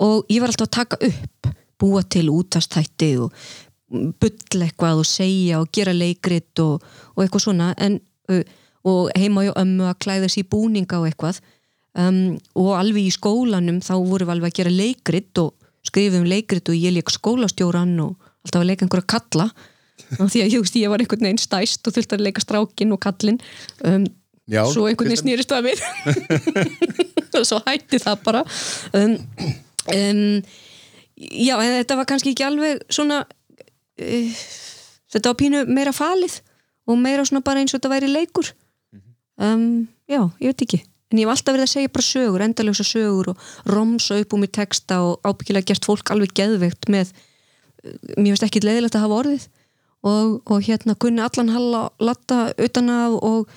og ég var alltaf að taka upp búa til útastætti og bull eitthvað og segja og gera leikrit og, og eitthvað svona. En, uh, og heima hjá ömmu að klæða sér búninga og eitthvað um, og alveg í skólanum þá vorum við alveg að gera leikrit og skrifum leikrit og ég leik skólastjóran og alltaf að leika einhverja kalla. Því að ég, veist, ég var einhvern veginn stæst og þurfti að leika strákin og kallin um, Já, svo einhvern veginn snýrist það við. Og svo hætti það bara. Um, um, já, en þetta var kannski ekki alveg svona uh, þetta var pínu meira falið og meira svona bara eins og þetta væri leikur. Um, já, ég veit ekki. En ég hef alltaf verið að segja bara sögur, endalösa sögur og romsa upp um í texta og ábyggilega gert fólk alveg geðveikt með mér finnst ekki leiðilegt að hafa orðið. Og, og hérna kunni allan halla latta utan af og,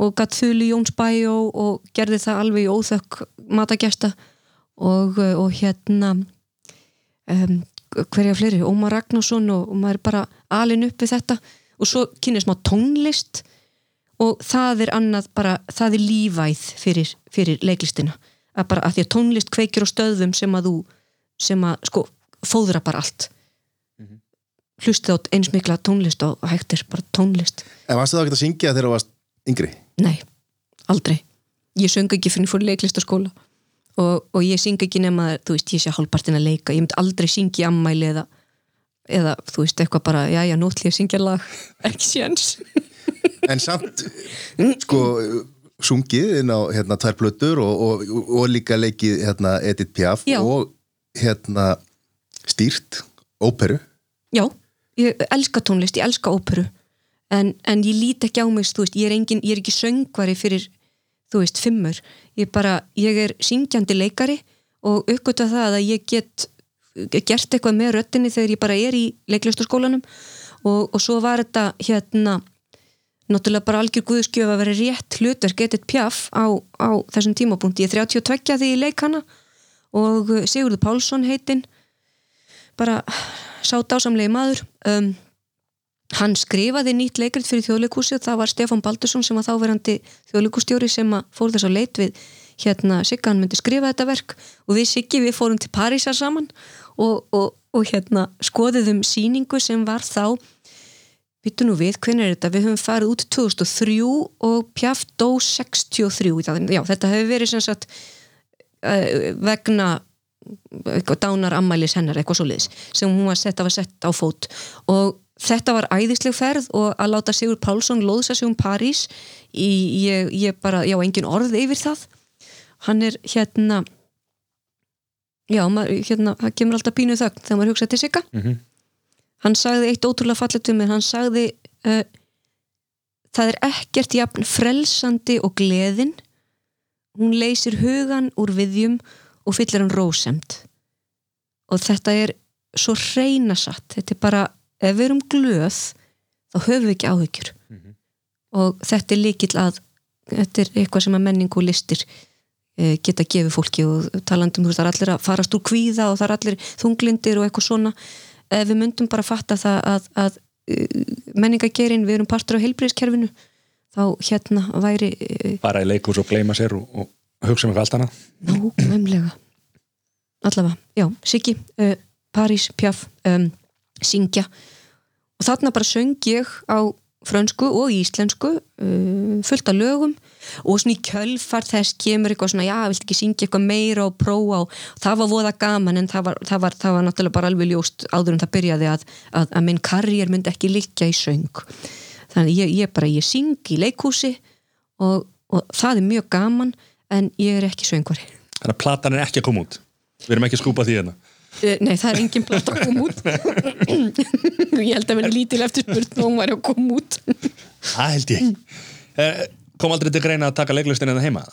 og gatt þuli Jóns bæ og, og gerði það alveg í óþökk matagesta og, og hérna um, hverja fleiri, Ómar Ragnarsson og, og maður er bara alin upp við þetta. Og svo kynir smá tónlist og það er annað bara, það er lífæð fyrir, fyrir leiklistina. Að bara að því að tónlist kveikir á stöðum sem að þú, sem að sko fóðra bara allt. Hlustið á eins mikla tónlist og hægtir bara tónlist. En varstu þá ekki að syngja þegar þú varst yngri? Nei, aldrei. Ég söng ekki fyrir fór leiklistaskóla og, og ég syng ekki nema þú veist, ég sé hálfpartin að leika. Ég myndi aldrei syngja í ammæli eða, eða þú veist, eitthvað bara, já, já, nótli að syngja lag, ekki séns. En samt, sko sungið inn á hérna tvær plötur og, og, og líka leikið hérna Edith Piaf Já. og hérna stýrt óperu. Já, ég elska tónlist, ég elska óperu en, en ég lít ekki á mig veist, ég er, engin, ég er ekki söngvari fyrir þú veist, fimmur. Ég bara, ég er syngjandi leikari og uppgöta það að ég get gert eitthvað með röttinni þegar ég bara er í leiklistaskólanum og, og svo var þetta hérna náttúrulega bara algjör guðskjöf að vera rétt hlutverk getið pjaff á, á þessum tímapunkti, ég er 32 þegar ég leik hana og Sigurður Pálsson heitinn bara sátt ásamlegi maður. Um, hann skrifaði nýtt leikrit fyrir þjóðleikúsið, það var Stefán Baldursson sem var þáverandi þjóðleikústjóri sem fór þess að leit við hérna Sigga hann myndi skrifa þetta verk og við Siggi við fórum til Parísar saman og, og, og hérna skoðiðum síningu sem var þá Vittu nú við, hvernig er þetta? Við höfum farið út 2003 og Pjaff dó 63 í það. Já, þetta hefur verið sem sagt uh, vegna dánar ammælis hennar, eitthvað svo liðs sem hún var sett, var sett á fót og þetta var æðisleg ferð og að láta Sigur Pálsson loðsa sig um París í, ég, ég bara, já, engin orð yfir það. Hann er hérna já, maður, hérna, það kemur alltaf pínu þögn þegar maður hugsa til Sigga. Hann sagði eitt ótrúlega fallet um mér, hann sagði uh, það er ekkert jafn frelsandi og gleðin. Hún leysir hugan úr viðjum og fyllir hann rósemt og þetta er svo reynasatt þetta er bara, ef við erum glöð þá höfum við ekki áhyggjur. Og þetta er líkill að þetta er eitthvað sem að menning og listir eh, geta gefið fólki og talandum, þú veist, það er allir að farast úr kvíða og það er allir þunglindir og eitthvað svona. Ef við myndum bara fatta það að, að menningagerin, við erum partur á heilbreyðskerfinu þá hérna væri eh, bara í leikús og gleyma sér og, og hugsa um eitthvað allt annað? Nákvæmlega. Allavega, já, Siggi uh, París, Pjaff, um, syngja. Og þarna bara söng ég á frönsku og íslensku uh, fullt af lögum. Og svona í kjölfart þess kemur eitthvað svona já, viltu ekki syngja eitthvað meira og prófa? Og það var voða gaman en það var, það var, það var náttúrulega bara alveg ljóst áður en það byrjaði að, að, að minn karriér myndi ekki liggja í söng. Þannig ég, ég bara, ég syng í leikhúsi og, og það er mjög gaman en ég er ekki söngvari. Þannig að platan er ekki að koma út. Við erum ekki að skúpa því hérna Nei, það er engin plata að koma út. Ég held að vera lítil eftir spurt og hún var að koma út. Það held ég. Eh, kom aldrei til greina að taka leiklustin en það heima?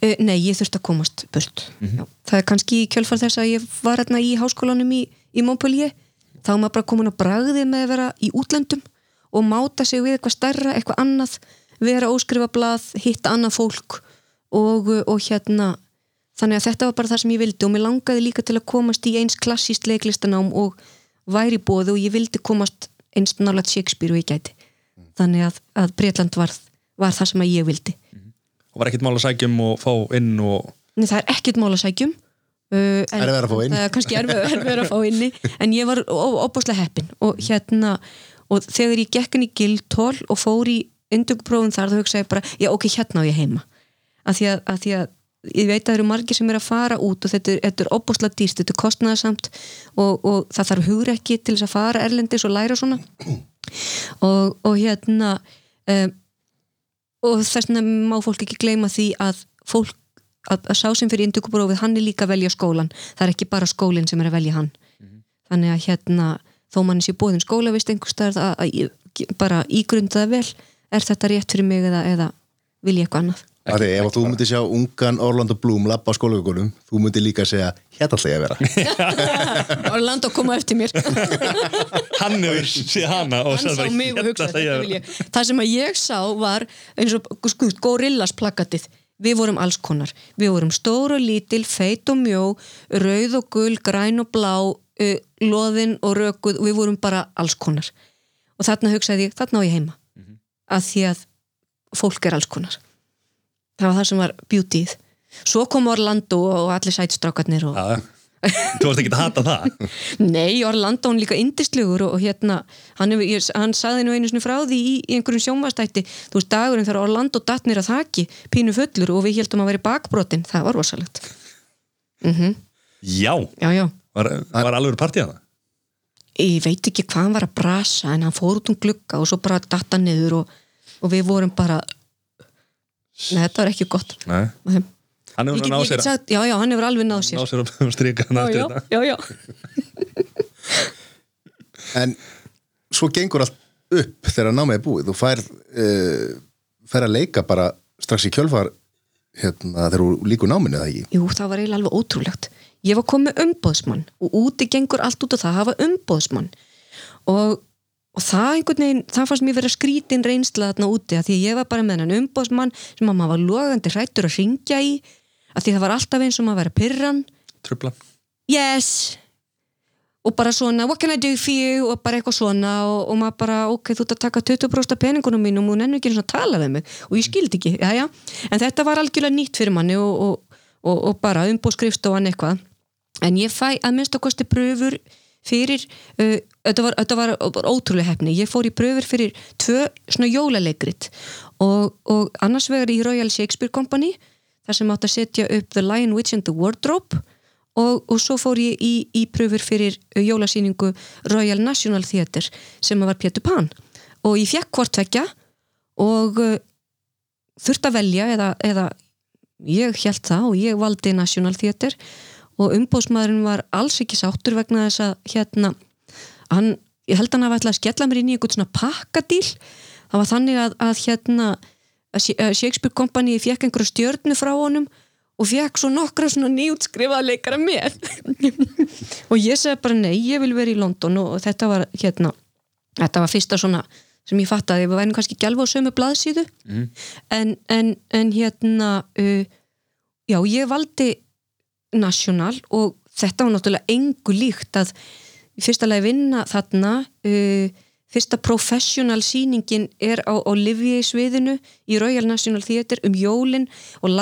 Uh, nei, ég þurfti að komast burt. Já, það er kannski kjölfar þess að ég var hérna í háskólanum í, í Montpellier. Þá er maður bara komin að bragði með að vera í útlöndum og máta sig við eitthvað stærra, eitthvað annað vera óskrifa blað, hitta annað fólk og, og hérna þannig að þetta var bara það sem ég vildi og mér langaði líka til að komast í eins klassíst leiklistanám og væri bóði og ég vildi komast eins nálega Shakespeare og ég gæti. Þannig að, að Breitland var, var það sem að ég vildi. Og var ekkert mál að sækjum og fá inn og Nei, það er ekkert mál að sækjum uh, en- Erfiðara að fá inn. Það er kannski erfiðara erfiðara að fá inni. En ég var óbúslega heppin og hérna, og þegar ég gekk inn í Gildhól og fór í indugprófum þar þá hugsaði ég bara, já ok, hérna á ég heima. Að því að, að því að ég veit að það eru margir sem er að fara út og þetta er, er óbúslega dýrst, þetta er kostnæðasamt og, og það þarf hugur ekki til þess að fara erlendis og læra svona. Og, og hérna um, og þess vegna má fólk ekki gleyma því að fólk að, að sá sem fyrir indugubrófið hann er líka að velja skólan. Það er ekki bara skólinn sem er að velja hann. Þannig að hérna þó mann sé bóðin skólavist einhverstaðar að, að, að bara ígrundaða vel. Er þetta rétt fyrir mig eða, eða vil ég eitthvað annað Það er ef þú myndir sjá ungan Orlando Bloom lappa á skólagökunum, þú myndir líka segja hérna ætla ég að vera. Orlando koma eftir mér. Hann hefur séð hana og hann sá bara, mig og "Hérna hugsaði ætla þetta ég vil að-" ég. Það sem að ég sá var eins og sko, Gorillas plakatið. Við vorum alls konar, við vorum stór og lítil feit og mjó, rauð og gul græn og blá, uh, loðin og rökuð. Við vorum bara alls konar. Og þarna hugsaði ég, þarna á ég heima. Að því að fólk er alls konar það var það sem var beautyð svo kom Orlando og allir sætstrákarnir og þú varst ekki að hata það? Nei, Orlando hann líka indislugur og, og hérna, hann, ég, hann saði nú einu svona frá því í, í einhverjum sjónvastætti þú veist, dagurinn þegar Orlando datt mér að þaki pínu fullur og við heldum að vera bakbrotin það var rosalegt. Já, Já, já, var, var alveg partí að það ég veit ekki hvað hann var að brasa en hann fór út um glugga og svo bara datt hann niður og, og við vorum bara Nei, þetta var ekki gott. Nei. Ég hann hefur náð sér sagt, já, já, hann hefur alveg náð sér. Náð sér að stríka hann Já, aftur já, þetta já, já. En svo gengur allt upp þegar námið er búið. Þú fær, uh, fær að leika bara strax í kjölfar hérna, þegar þú líkur náminu eða ekki? Jú, það var eiginlega alveg ótrúlegt. Ég var komið umbóðsmann og úti gengur allt út á það að hafa umbóðsmann og, og það einhvern veginn, það fannst mér vera skrítin reynsla þarna úti að því að ég var bara með hennan umbóðsmann sem að maður var logandi hrættur að ringja í að því það var alltaf eins og maður vera pyrran trubla yes. Og bara svona, what can I do for you? Og bara eitthvað svona og, og maður bara ok, þú ert að taka 20% af peningunum mínum og hún ennur ekki einu svona að tala við mig. Og ég skildi ekki, já já, en þetta var algjörlega nýtt fyrir manni og, og, og, og bara umbúðskrifstofan eitthvað. En ég fæ að minnst að kosti pröfur fyrir, uh, þetta, var, þetta var bara ótrúlega hefni, ég fór í pröfur fyrir tvö svona jólaleikrit og, og annars vegar í Royal Shakespeare Company þar sem átt að setja upp The Lion, Witch and the Wardrobe og, og svo fór ég í, í pröfur fyrir jólasýningu Royal National Theatre sem var Pétur Pan. Og ég fekk hvort tvekja og uh, þurft að velja eða, eða ég held það og ég valdi National Theatre og umbóðsmaðurinn var alls ekki sáttur vegna þess að hérna hann, ég held að hann hafa ætlað að skella mér inn í einhvern svona pakkadíl. Það var þannig að, að hérna að Sh- að Shakespeare Company fekk einhverju stjörnu frá honum og fekk svo nokkra svona nýjútskrifaða leikara með. Og ég segi bara nei, ég vil vera í London. Og þetta var hérna þetta var fyrsta svona sem ég fattaði. Við værum kannski alveg á sömu blaðsíðu. En, en, en hérna uh, já, ég valdi National og þetta var náttúrulega engu líkt að í fyrsta lagi vinna þarna uh, fyrsta professional sýningin er á Olivier sviðinu í Royal National Theatre um jólin og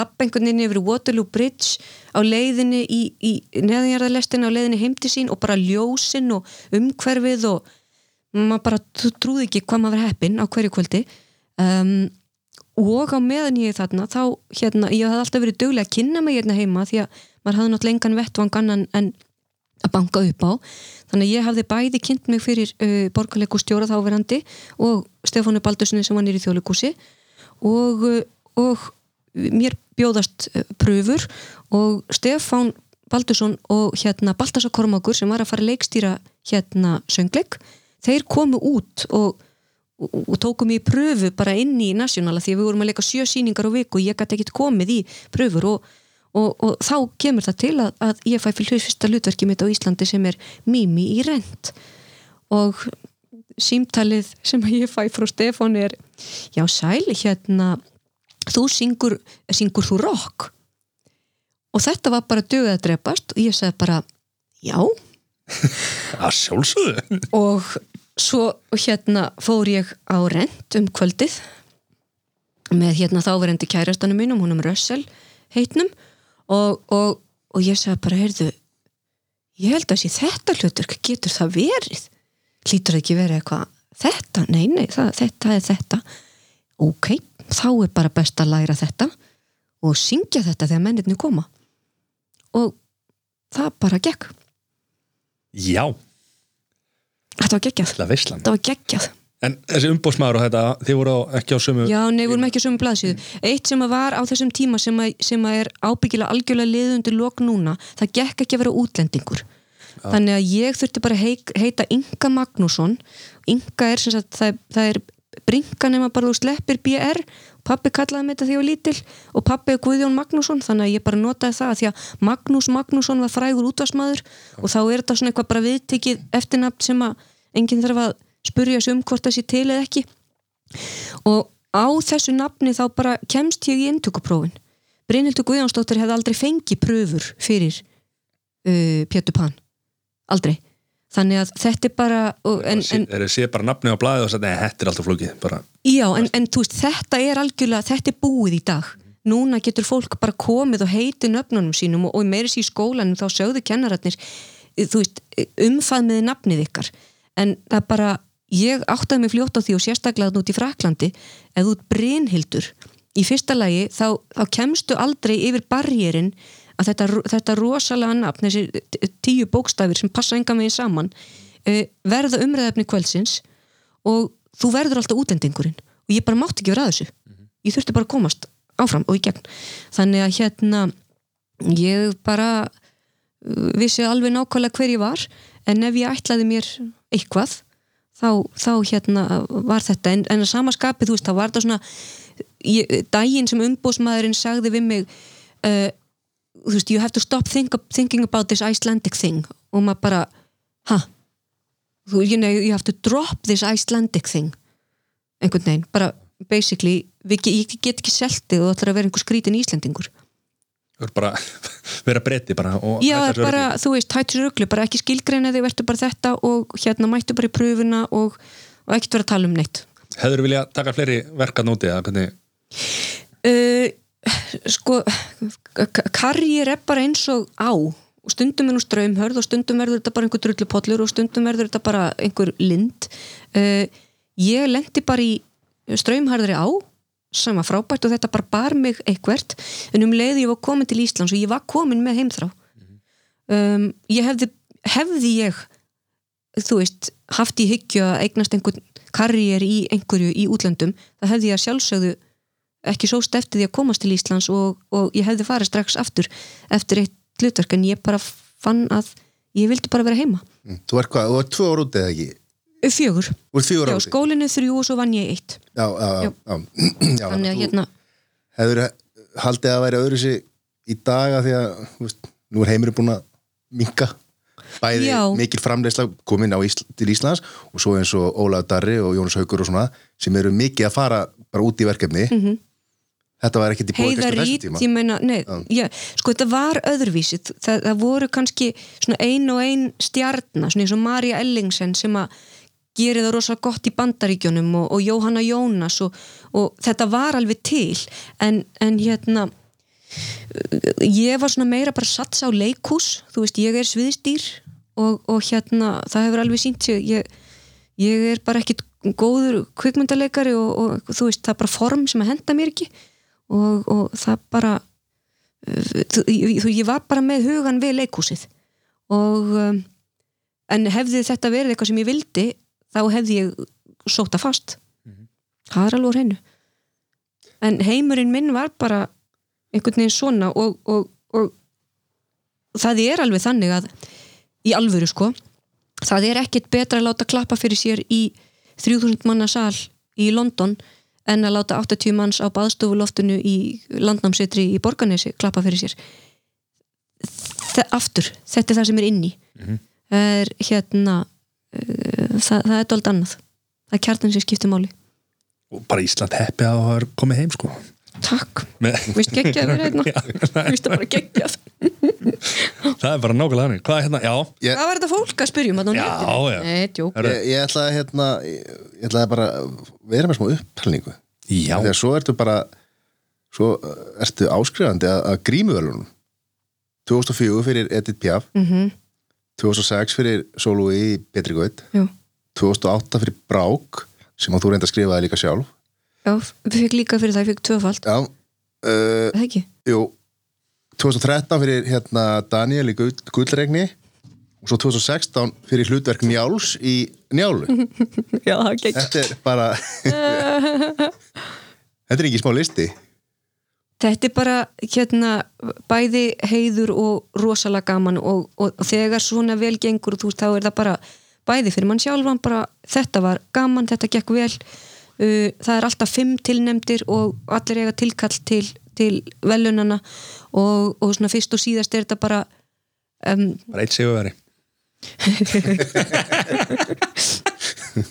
veginn yfir Waterloo Bridge á leiðinni í, í neðanjarðalestin á leiðinni heim til sín og bara ljósin og umhverfið og maður bara trú- trúði ekki hvað maður var heppinn á hverju kvöldi. Um, og á meðan ég þarna þá hérna, ég hafði alltaf verið duglega að kynna mig hérna heima því að maður hafði náttúrulega engan vettvang annan en að banka upp á. Þannig að ég hafði bæði kynnt mig fyrir uh, borgarleikustjóra þáverandi og Stefánu Baldurssoni sem var nýri þjóðleikúsi og, uh, og mér bjóðast uh, pröfur og Stefán Baldursson og hérna Baltasar Kormákur sem var að fara að leikstýra hérna söngleik þeir komu út og, og, og tókum í pröfu bara inn í Nationala því að við vorum að leika sjö sýningar á viku og ég gæti ekkert komið í pröfur og, og, og þá kemur það til að, að ég fæ fyrir fyrsta hlutverki mitt á Íslandi sem er Mimi í rent. Og símtalið sem ég fæ frá Stefán er já sæli hérna þú syngur, syngur þú rock? Og þetta var bara dögð að drepast og ég sagði bara já. Að sjálfsögðu. Og svo hérna fór ég á rent um kvöldið með hérna þáverendi kærastanum mínum, húnum Rössel heitnum og, og, og ég sagði bara, heyrðu ég held að sé þetta hlutur getur það verið? Hlýtur það ekki verið eitthvað þetta, nei, nei, það, þetta er þetta. Ok, þá er bara best að læra þetta og syngja þetta þegar mennirni koma. Og það bara gekk. Já, þetta var geggjað, þetta var geggjað en þessi umbóðsmaður og þetta, þið voru á- ekki á sömu Já, nei, vorum ekki á sömu blaðsíðu. Eitt sem að var á þessum tíma sem að, sem að er ábyggilega algjörlega liðundir lok núna, það gekk ekki að vera útlendingur. Þannig að ég þurfti bara að heik, heita Inga Magnússon. Inga er sem sagt, það, það er bringa nema bara þú sleppir BR. Pappi kallaði mig þetta því ég var lítil og pappi er Guðjón Magnússon, þannig að ég bara notaði það því að Magnús Magnússon var frægur útvarsmaður og þá er þetta svona eitthvað bara viðtekið eftirnafn sem að enginn þarf að spurja sig um hvort það sé til eða ekki. Og á þessu nafni þá bara kemst ég í inntökuprófin. Brynhildur Guðjónsdóttir hefði aldrei fengið pröfur fyrir uh, Pétur Pan. Aldrei. Þannig að þetta er bara og, en, en, er þið sé bara nafni á blaðið og þetta er alltaf flókið bara, já, en, en þú veist, þetta er algjörlega þetta er búið í dag. Núna getur fólk bara komið og heiti nöfnunum sínum og, og meiri sér í skólanum þá sögðu kennararnir þú veist, umfaðmiði nafnið ykkar. En það bara, ég áttaði mig fljótt á því og sérstaklega þarna út í Fraklandi þú ert Brynhildur í fyrsta lagi þá, þá kemstu aldrei yfir barjérin að þetta, þetta rosalega nafn, þessi tíu bókstafir sem passa enga megin saman uh, verða umræðafni kvöldsins og þú verður alltaf útlendingurinn. Og ég bara mátti ekki vera að þessu. Ég þurfti bara að komast áfram og í gegn. Þannig að hérna ég bara vissi alveg nákvæmlega hver ég var en ef ég ætlaði mér eitthvað þá, þá hérna var þetta. En, en að sama skapi, þú veist, þá var þetta svona ég, daginn sem umbósmaðurinn sagði við mig uh, þú veist, you have to stop think, thinking about this Icelandic thing. Og maður bara, ha? Þú, you know, you have to drop this Icelandic thing. Einhvern veginn, bara basically við, ég get ekki seltið og það ætlar að vera einhver skrítin Íslendingur bara vera breyti bara Já, bara, þú veist, hættu sér ruglu, bara ekki skilgreina þig, verður bara þetta og hérna mættu bara í pröfuna og, og ekkert vera að tala um neitt. hefur þú vilja taka fleiri verka núti eða hvernig, Uh, sko, karriér er bara eins og á og stundum er nú ströymhörð og stundum verður þetta bara einhver drullupollur og stundum verður þetta bara einhver lind. Uh, ég lendi bara í ströymharðri á sem var frábært og þetta bara bar mig eitthvert en um leiði ég var komin til Íslands og ég var komin með heimþrá um, ég hefði hefði ég þú veist, haft í hyggju að eignast einhvern karriér í einhverju í útlöndum, það hefði ég að sjálfsögðu ekki sóst eftir því að komast til Íslands og, og ég hefði farið strax aftur eftir eitt hlutverk en ég bara fann að ég vildi bara vera heima Mm. Þú ert hvað, þú ert tvö ára úti eða ekki? Fjögur, ert fjögur já ára úti? skólinu þrjú og svo vann ég eitt. Já, já, já, já. já. Þannig að hérna, Hefur haldið að væri öðru sig í daga því að, þú veist, nú er heimurinn búin að minka bæði Já. mikil framleysla komin á Ísl til Íslands og svo eins og Ólaf Darri og Jónas Haugur og svona sem eru mikið að fara bara út í verkefni. Þetta var ekkert í bóði kannski þessum tíma. ég meina, nei, já, sko þetta var öðruvísi. Það, það voru kannski svona ein og ein stjarnar, svona eins og Marja Ellingsen sem að gerir það rosa gott í bandaríkjunum og, og Jóhanna Jónas og, og þetta var alveg til. En, en hérna ég var svona meira bara sats á leikús, þú veist, ég er sviðstýr og, og hérna það hefur alveg sínt ég, ég er bara ekkit góður kvikmyndaleikari og, þú veist, það er bara form sem að henda mér ekki. Og, það bara þú, ég, ég var bara með hugan við leikúsið og um, en hefði þetta verið eitthvað sem ég vildi þá hefði ég sóta fast. Það er alveg á hreinu. En heimurinn minn var bara einhvern veginn svona og, og, og það er alveg þannig að í alvöru sko það er ekkit betra að láta klappa fyrir sér í 3000 manna sal í London en að láta 80 manns á baðstofuloftinu í landnámsetri í Borganesi klappa fyrir sér. Þa, aftur, þetta er það sem er inni. Það er hérna uh, það, það er dold annað. Það er kjartan sem skiptir máli. Og bara Ísland heppi að hafa komið heim sko. Takk, vist geggjað verið hérna. Vist það bara geggjað. Það er bara nákvæmlega hannig hvað er hérna, já, Ég- hvað var þetta fólk að spyrjum að Já, já. Nei. Ég, ég ætla að hérna, ég, ætla að bara vera með smá upphalningu já. Þegar svo ertu bara svo uh, ertu áskrifandi að, að grímuvelunum 2004 fyrir Edith Piaf. Mm 2006 fyrir Gaut. Já. 2008 fyrir Brák sem að þú reynda að skrifaði líka sjálf. Já, við fekk líka fyrir það, ég fekk tvöfald Já, uh, Það ekki? jú 2013 fyrir hérna Daniel í Gullregni og svo 2016 fyrir hlutverk Njáls í Njálu. Já, það geggjað. Þetta er bara Þetta er ekki smá listi. Þetta er bara hérna bæði heiður og rosalega gaman og, og, og þegar svona vel gengur þú veist þá er það bara bæði fyrir mann sjálfan bara þetta var gaman, þetta gekk vel. Uh, það er alltaf fimm tilnemdir og allir eiga tilkall til, til velunana og, og svona fyrst og síðast er þetta bara um, bara eitt sigurveri.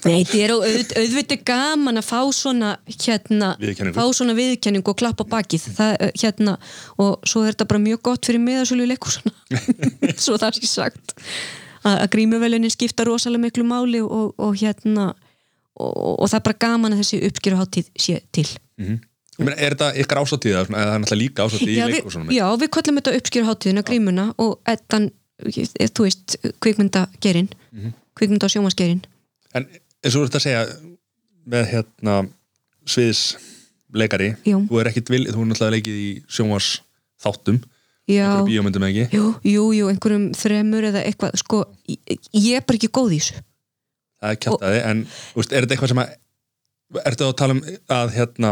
Nei, þetta er auð, auðvitað gaman að fá svona hérna, Viðurkenningu. fá svona viðkenningu og klappa bakið. Það, eh, hérna, og svo er þetta bara mjög gott fyrir miðasölu í leikúsuna svo það sé sagt að, að grímuvelunin skipta rosalega miklu máli og, og hérna og, og það er bara gaman að þessi uppgjöruháttíð sé til. Ég meina, er þetta ykkar eða það er náttúrulega líka ásáttíð í já, við, leikursunum já, við kvöllum þetta uppskjöruháttíðina grímuna og ettan, þú veist kvikmyndagerinn Mhm. kvikmynda og sjómasgerinn en eins og þú ert að segja með hérna sviðs leikari Jú. þú er ekkit vil, þú er náttúrulega leikið í sjónvars þáttum, einhverjum bíómyndum ekki Jú, jú, jú, einhverjum þremur eða eitthvað, sko, ég, ég er bara ekki góð í þessu. það er kjartaði, en þú veist, er þetta eitthvað sem að ertu að tala um að hérna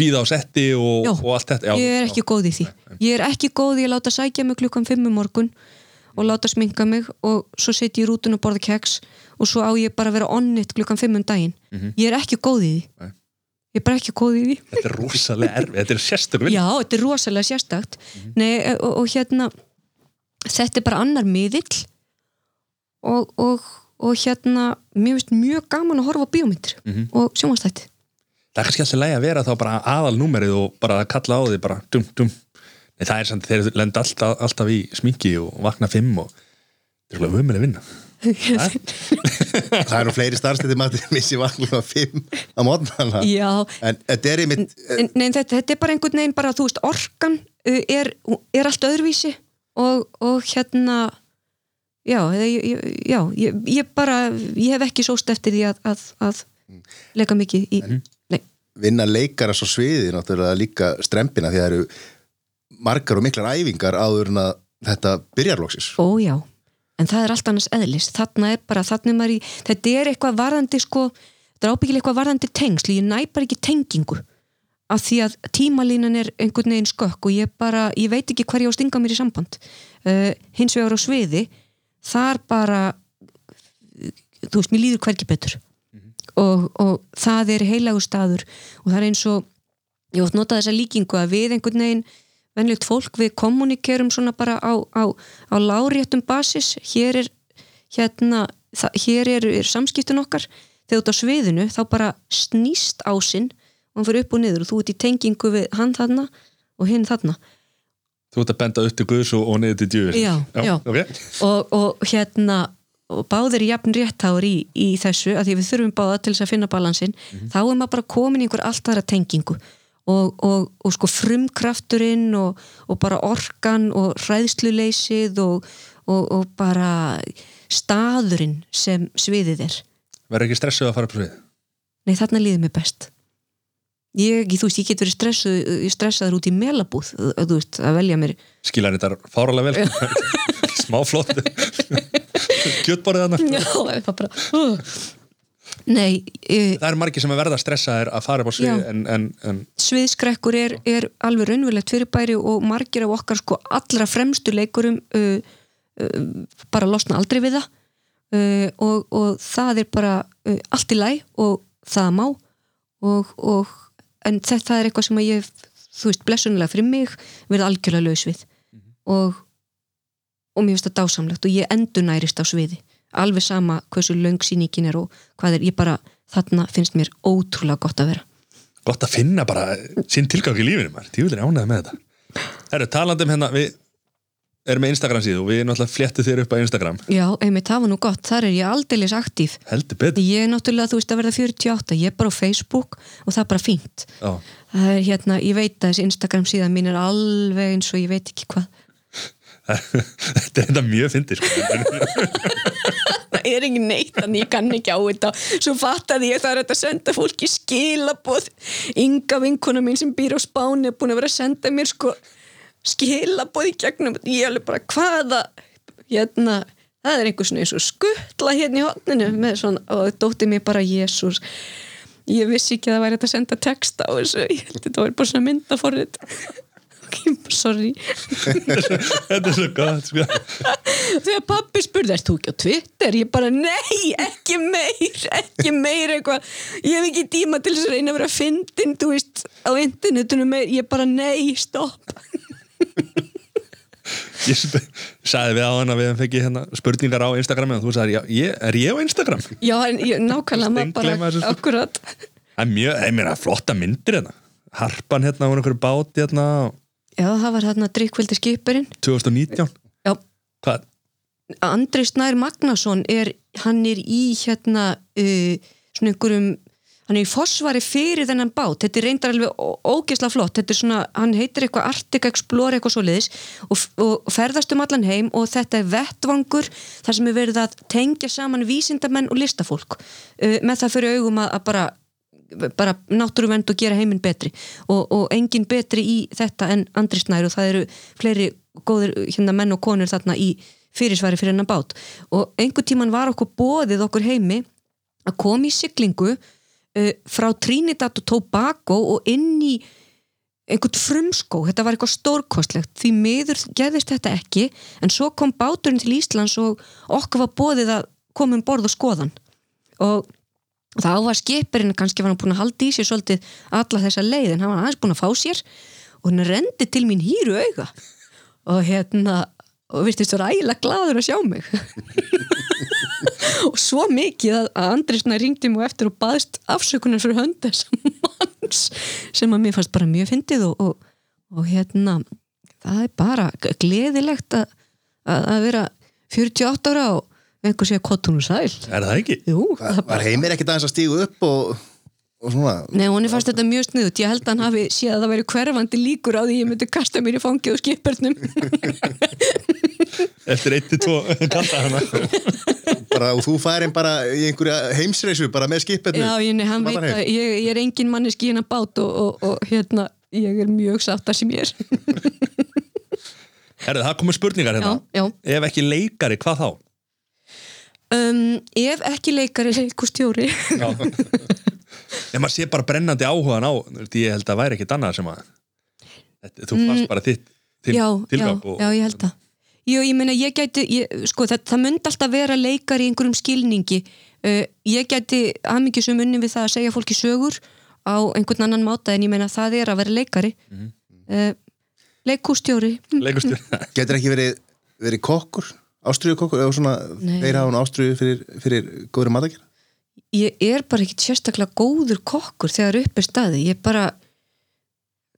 býða á setti og, Já. og allt þetta já, Ég er ekki góð í því. Ég er ekki góð í að láta sækja mig klukkan fimm um morgun og láta sminka mig og svo setja ég í rútun og borða keks og svo á ég bara að vera onnit klukkan fimm um daginn. Ég er ekki góð í því. Nei. Ég er bara ekki góð í því. þetta er rosalega erfið, þetta er sérstökum Já, þetta er rosalega sérstakt. Nei, og, og hérna, þetta er bara annar miðill og, og, og hérna, mér finnst mjög gaman að horfa á bíómyndir Mhm. og sjónvastætti. það er kannski alltaf lægi að vera þá bara aðal númerið og bara að kalla á því bara dum dum Nei, það er samt þeir lenda alltaf, alltaf í sminki og vakna fimm og þetta er svolítið vömmuleg vinna Það er nú fleiri starfstætti maður missi vakna fimm á mótnana En þetta er einmitt En, nei, þetta, þetta er bara einhvern veginn bara, þú veist, orkan uh, er, er allt öðruvísi og, og hérna já, ég, já ég, ég bara, ég hef ekki sóst eftir því að, að, að leika mikið í, vinna leikara svo sviði náttúrulega líka strempina því að það eru margar og miklar æfingar áður en að þetta byrjar loksis ó já en það er allt annars eðlis, þarna er bara þarna er maður í, þetta er eitthvað varðandi sko, þetta er ábyggilega eitthvað varðandi tengsl. Ég næ bara ekki tengingu af því að tímalínan er einhvern veginn skökk og ég bara, ég veit ekki hvar ég á að stinga mér í samband. Uh, hins vegar á sviði þar bara þú veist, mér líður hvergi betur. Og, og það er heilagur staður og það er eins og ég ótt nota þessa líkingu að við einhvern veginn venlegt fólk við kommunikerum svona bara á, á, á láréttum basis. Hér er hérna, það, hér er, er samskiptin okkar. Þegar þú ert á sviðinu þá bara snýst ásinn og hann fyrir upp og niður og þú ert í tengingu við hann þarna og hinn þarna. Þú ert að benda upp til Guðs og, og niður til djúvis Já, já. okay. og, og hérna og báðir jafn réttáður í, í þessu að því við þurfum báða til þess að finna balansinn þá er maður bara komin í einhver allt aðra tengingu og, og, og sko frumkrafturinn og, og bara orkan og hræðsluleysið og, og bara staðurinn sem sviðið er. Verður ekki stressuð að fara upp svið? Nei þarna líður mér best. Ég, þú veist, ég get verið stressuð stressaður út í melabúð þú veist, að velja mér. Skilar þetta fáralega vel? Smá flott. Kjötborðið hann Já, það er bara uh. Nei, e, Það eru margir sem að verða stressaðir að fara upp á svið Já. en, en, en sviðskrekkur er, er alveg raunverulegt fyrirbæri og margir af okkar sko allra fremstu leikurum uh, uh, bara losna aldrei við það. Uh, og, og það er bara uh, allt í læ og það má. Og, og en þetta er eitthvað sem ég þú veist, blessunlega fyrir mig verið algjörlega laus við. Og, og mér finnst það dásamlegt og ég endurnærist á sviði alveg sama hversu löng sýningin er og hvað er, ég bara, þarna finnst mér ótrúlega gott að vera. Gott að finna bara sinn tilgang í lífinu maður, tjúlir ánæði með þetta. Herru, talandi um hérna, við erum með Instagram síðu og við alltaf fléttið þér upp á Instagram. Já, einmitt, það var nú gott, þar er ég aldeilis aktív heldur betur. Ég er náttúrulega, þú veist, að verða 48 ég er bara á Facebook og það er bara fínt. Já. það er hérna, ég veit að þessi Instagram síðan mín er alveg eins og ég veit ekki hvað Þetta er þetta mjög fyndið sko. það er engin neitt, þannig ég kann ekki á þetta. Svo fattaði ég það er að senda fólki skilaboð. Ynga vinkona mín sem býr á Spáni er búin að vera að senda mér sko skilaboð í gegnum. Ég alveg bara hvaða hérna, það er einhver svona eins og skuttla hérna í hotninu með svona, og dótti mér bara Jésús ég vissi ekki að það væri að senda texta á þessu, ég held að þetta var bara svona myndaforrið sorry Þetta er svo gott sko. þegar pappi spurði, erst þú ekki á Twitter? Ég bara, nei, ekki meir ekki meir eitthvað ég hef ekki tíma til þess að reyna að vera fyndin, þú veist, á internetunum meir, ég bara, nei, stopp Ég sagði við á hann að við fengi hérna spurningar á Instagram og þú sagði, ég, er ég á Instagram? já, en ég, nákvæmlega maður bara, sko. akkurat Það er mjög, ég meina, flotta myndir hérna Harpan hérna á einhverju báti hérna já, það var hérna drikkveldi skipurinn. 2019 já? Andri Snær Magnason er, hann er í hérna uh, svona einhverjum hann er í fósvari fyrir þennan bát. Þetta er reyndar alveg ó- ógeðslega flott. Þetta er svona, hann heitir eitthvað Arctic Explorer eitthvað svoleiðis og, og ferðast um allan heim og þetta er vettvangur þar sem er verið að tengja saman vísindamenn og listafólk uh, með það fyrir augum að, að bara bara náttúruvend og gera heiminn betri. Og, og engin betri í þetta en Andri Snær og það eru fleiri góðir hérna menn og konur þarna í fyrirsvari fyrir hennar bát. Og einhver tíman var okkur bóðið okkur heimi að koma í siglingu uh, frá Trinidad og Tobago og inn í einhvern frumskó, þetta var eitthvað stórkostlegt því miður gerðist þetta ekki en svo kom báturinn til Íslands og okkur var bóðið að koma um borð og skoðan og þá var skipurinn, kannski var hann búin að halda í sér svolítið alla þessa leið en hann var aðeins búin að fá sér og hann rendi til mín hýru auga. Og hérna og virtist vera ægilega gladur að sjá mig. Og svo mikið að, að Andrisna ringdi á eftir og baðst afsökunar fyrir hönd þess manns sem að mér fannst bara mjög fyndið og, og, og hérna það er bara gleðilegt að, að að vera 48 ára og einhver sé að kottunum sæl Er það ekki? Jú, Var, var heimir ekkert aðeins að stígu upp og, og svona Nei, hún er fast þetta mjög sniðut. Ég held að hann hafi séð að það væri hverfandi líkur á því ég myndi kasta mér í fangið og skipurnum. Eftir 1-2 kanta hana bara, og þú færin bara í einhverja heimsreisu bara með skipinu Já, ég, nei, hann veit að ég, ég er engin manneski hérna bát og, og, og hérna, ég er mjög sátt að sem ég er. Herðu, það komur spurningar hérna Já, já. Ef ekki leikari, hvað þá? Um, ef ekki leikari leikustjóri. Já Ef maður sé bara brennandi áhugan á veist, Ég held að væri ekkit annað sem að þetta, Þú fannst bara þitt, Mm. já, já, tilgang og, já, ég held það. Jú, ég meina, ég gæti, ég, sko, það, það myndi alltaf vera leikari í einhverjum skilningi. Uh, ég gæti aðmyggjusum unni við það að segja fólki sögur á einhvern annan máta en ég meina það er að vera leikari. Mhm. uh, leikústjóri. Leikustur getur ekki verið, verið kokkur ástriðu kokkur eða svona þeir hafa hún ástriðu fyrir, fyrir góður matakjör Ég er bara ekkit sérstaklega góður kokkur þegar upp er staði. Ég bara,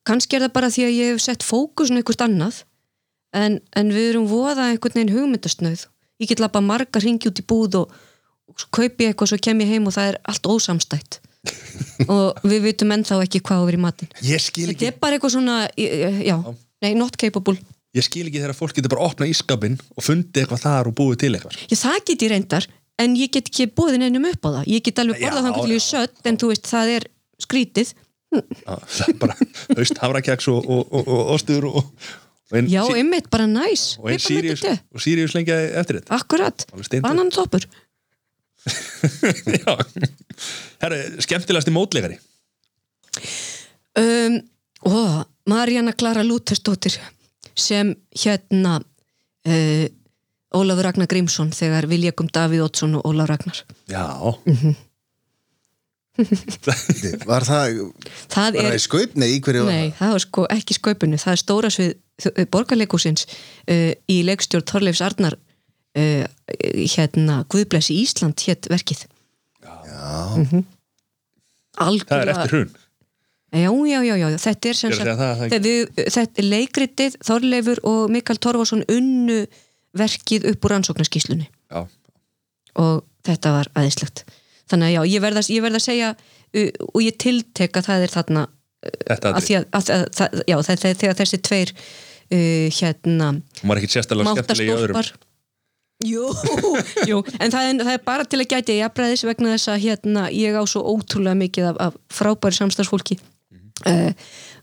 kannski er það bara því að ég hef sett fókusun eitthvað annað en, en við erum voða einhvern veginn hugmyndasnöð. Ég get lappa marga ringi út í búð og, og kaupi eitthvað svo kem ég heim og það er allt ósamstætt. og við vitum ennþá ekki hvað á verið í matinn. ég skil Þetta er bara eitthvað svona, já, nei, not capable. Ég skil ekki þegar fólk getur bara opnað ískapinn og fundið eitthvað þar og búið til eitthvað Já, það get ég reyndar, en ég get ekki búið neinum upp á það. Ég get alveg borðað þannig til ég sött, en þú veist, það er skrítið. Já, Það er bara haust havrakeks og, og, og, og ostur Já, einmitt, bara næs. og ein Piparmynta Sirius, te. og Sirius lengja eftir þetta Akkurat, banan toppur. Já Herru, skemmtilegasti mótleikari Um, ó, Marjana Klara Lútersdóttir sem hérna uh, Ólafur Ragnar Grímsson þegar við lékum Davíð Oddsson og Ólaf Ragnar. Já, Mhm. Var það það bara er, í skaup? Nei, í var það var sko ekki skaupinu það er stóra svið borgarleikúsins uh, í leikstjórn Þorleifs Arnar uh, hérna Guðblessi Ísland hétt verkið Já, algjörlega það er eftir hrun Já, já, já, já, þetta er sem Ég að segja það, leikritið, Þorleifur og Mikael Torfarsson unnu verkið upp úr rannsóknarskíslunni já, og þetta var aðeinslegt þannig að já, ég verð að, ég verð að segja uh, og ég tiltek að það er þarna þetta að því að, að, að, að já, þegar þessi tveir uh, hérna mátastólpar Jú, jú, en það er, það er bara til að gæti jafnræðis vegna þess að hérna ég á svo ótrúlega mikið af, af frábæri samstagsfólki uh,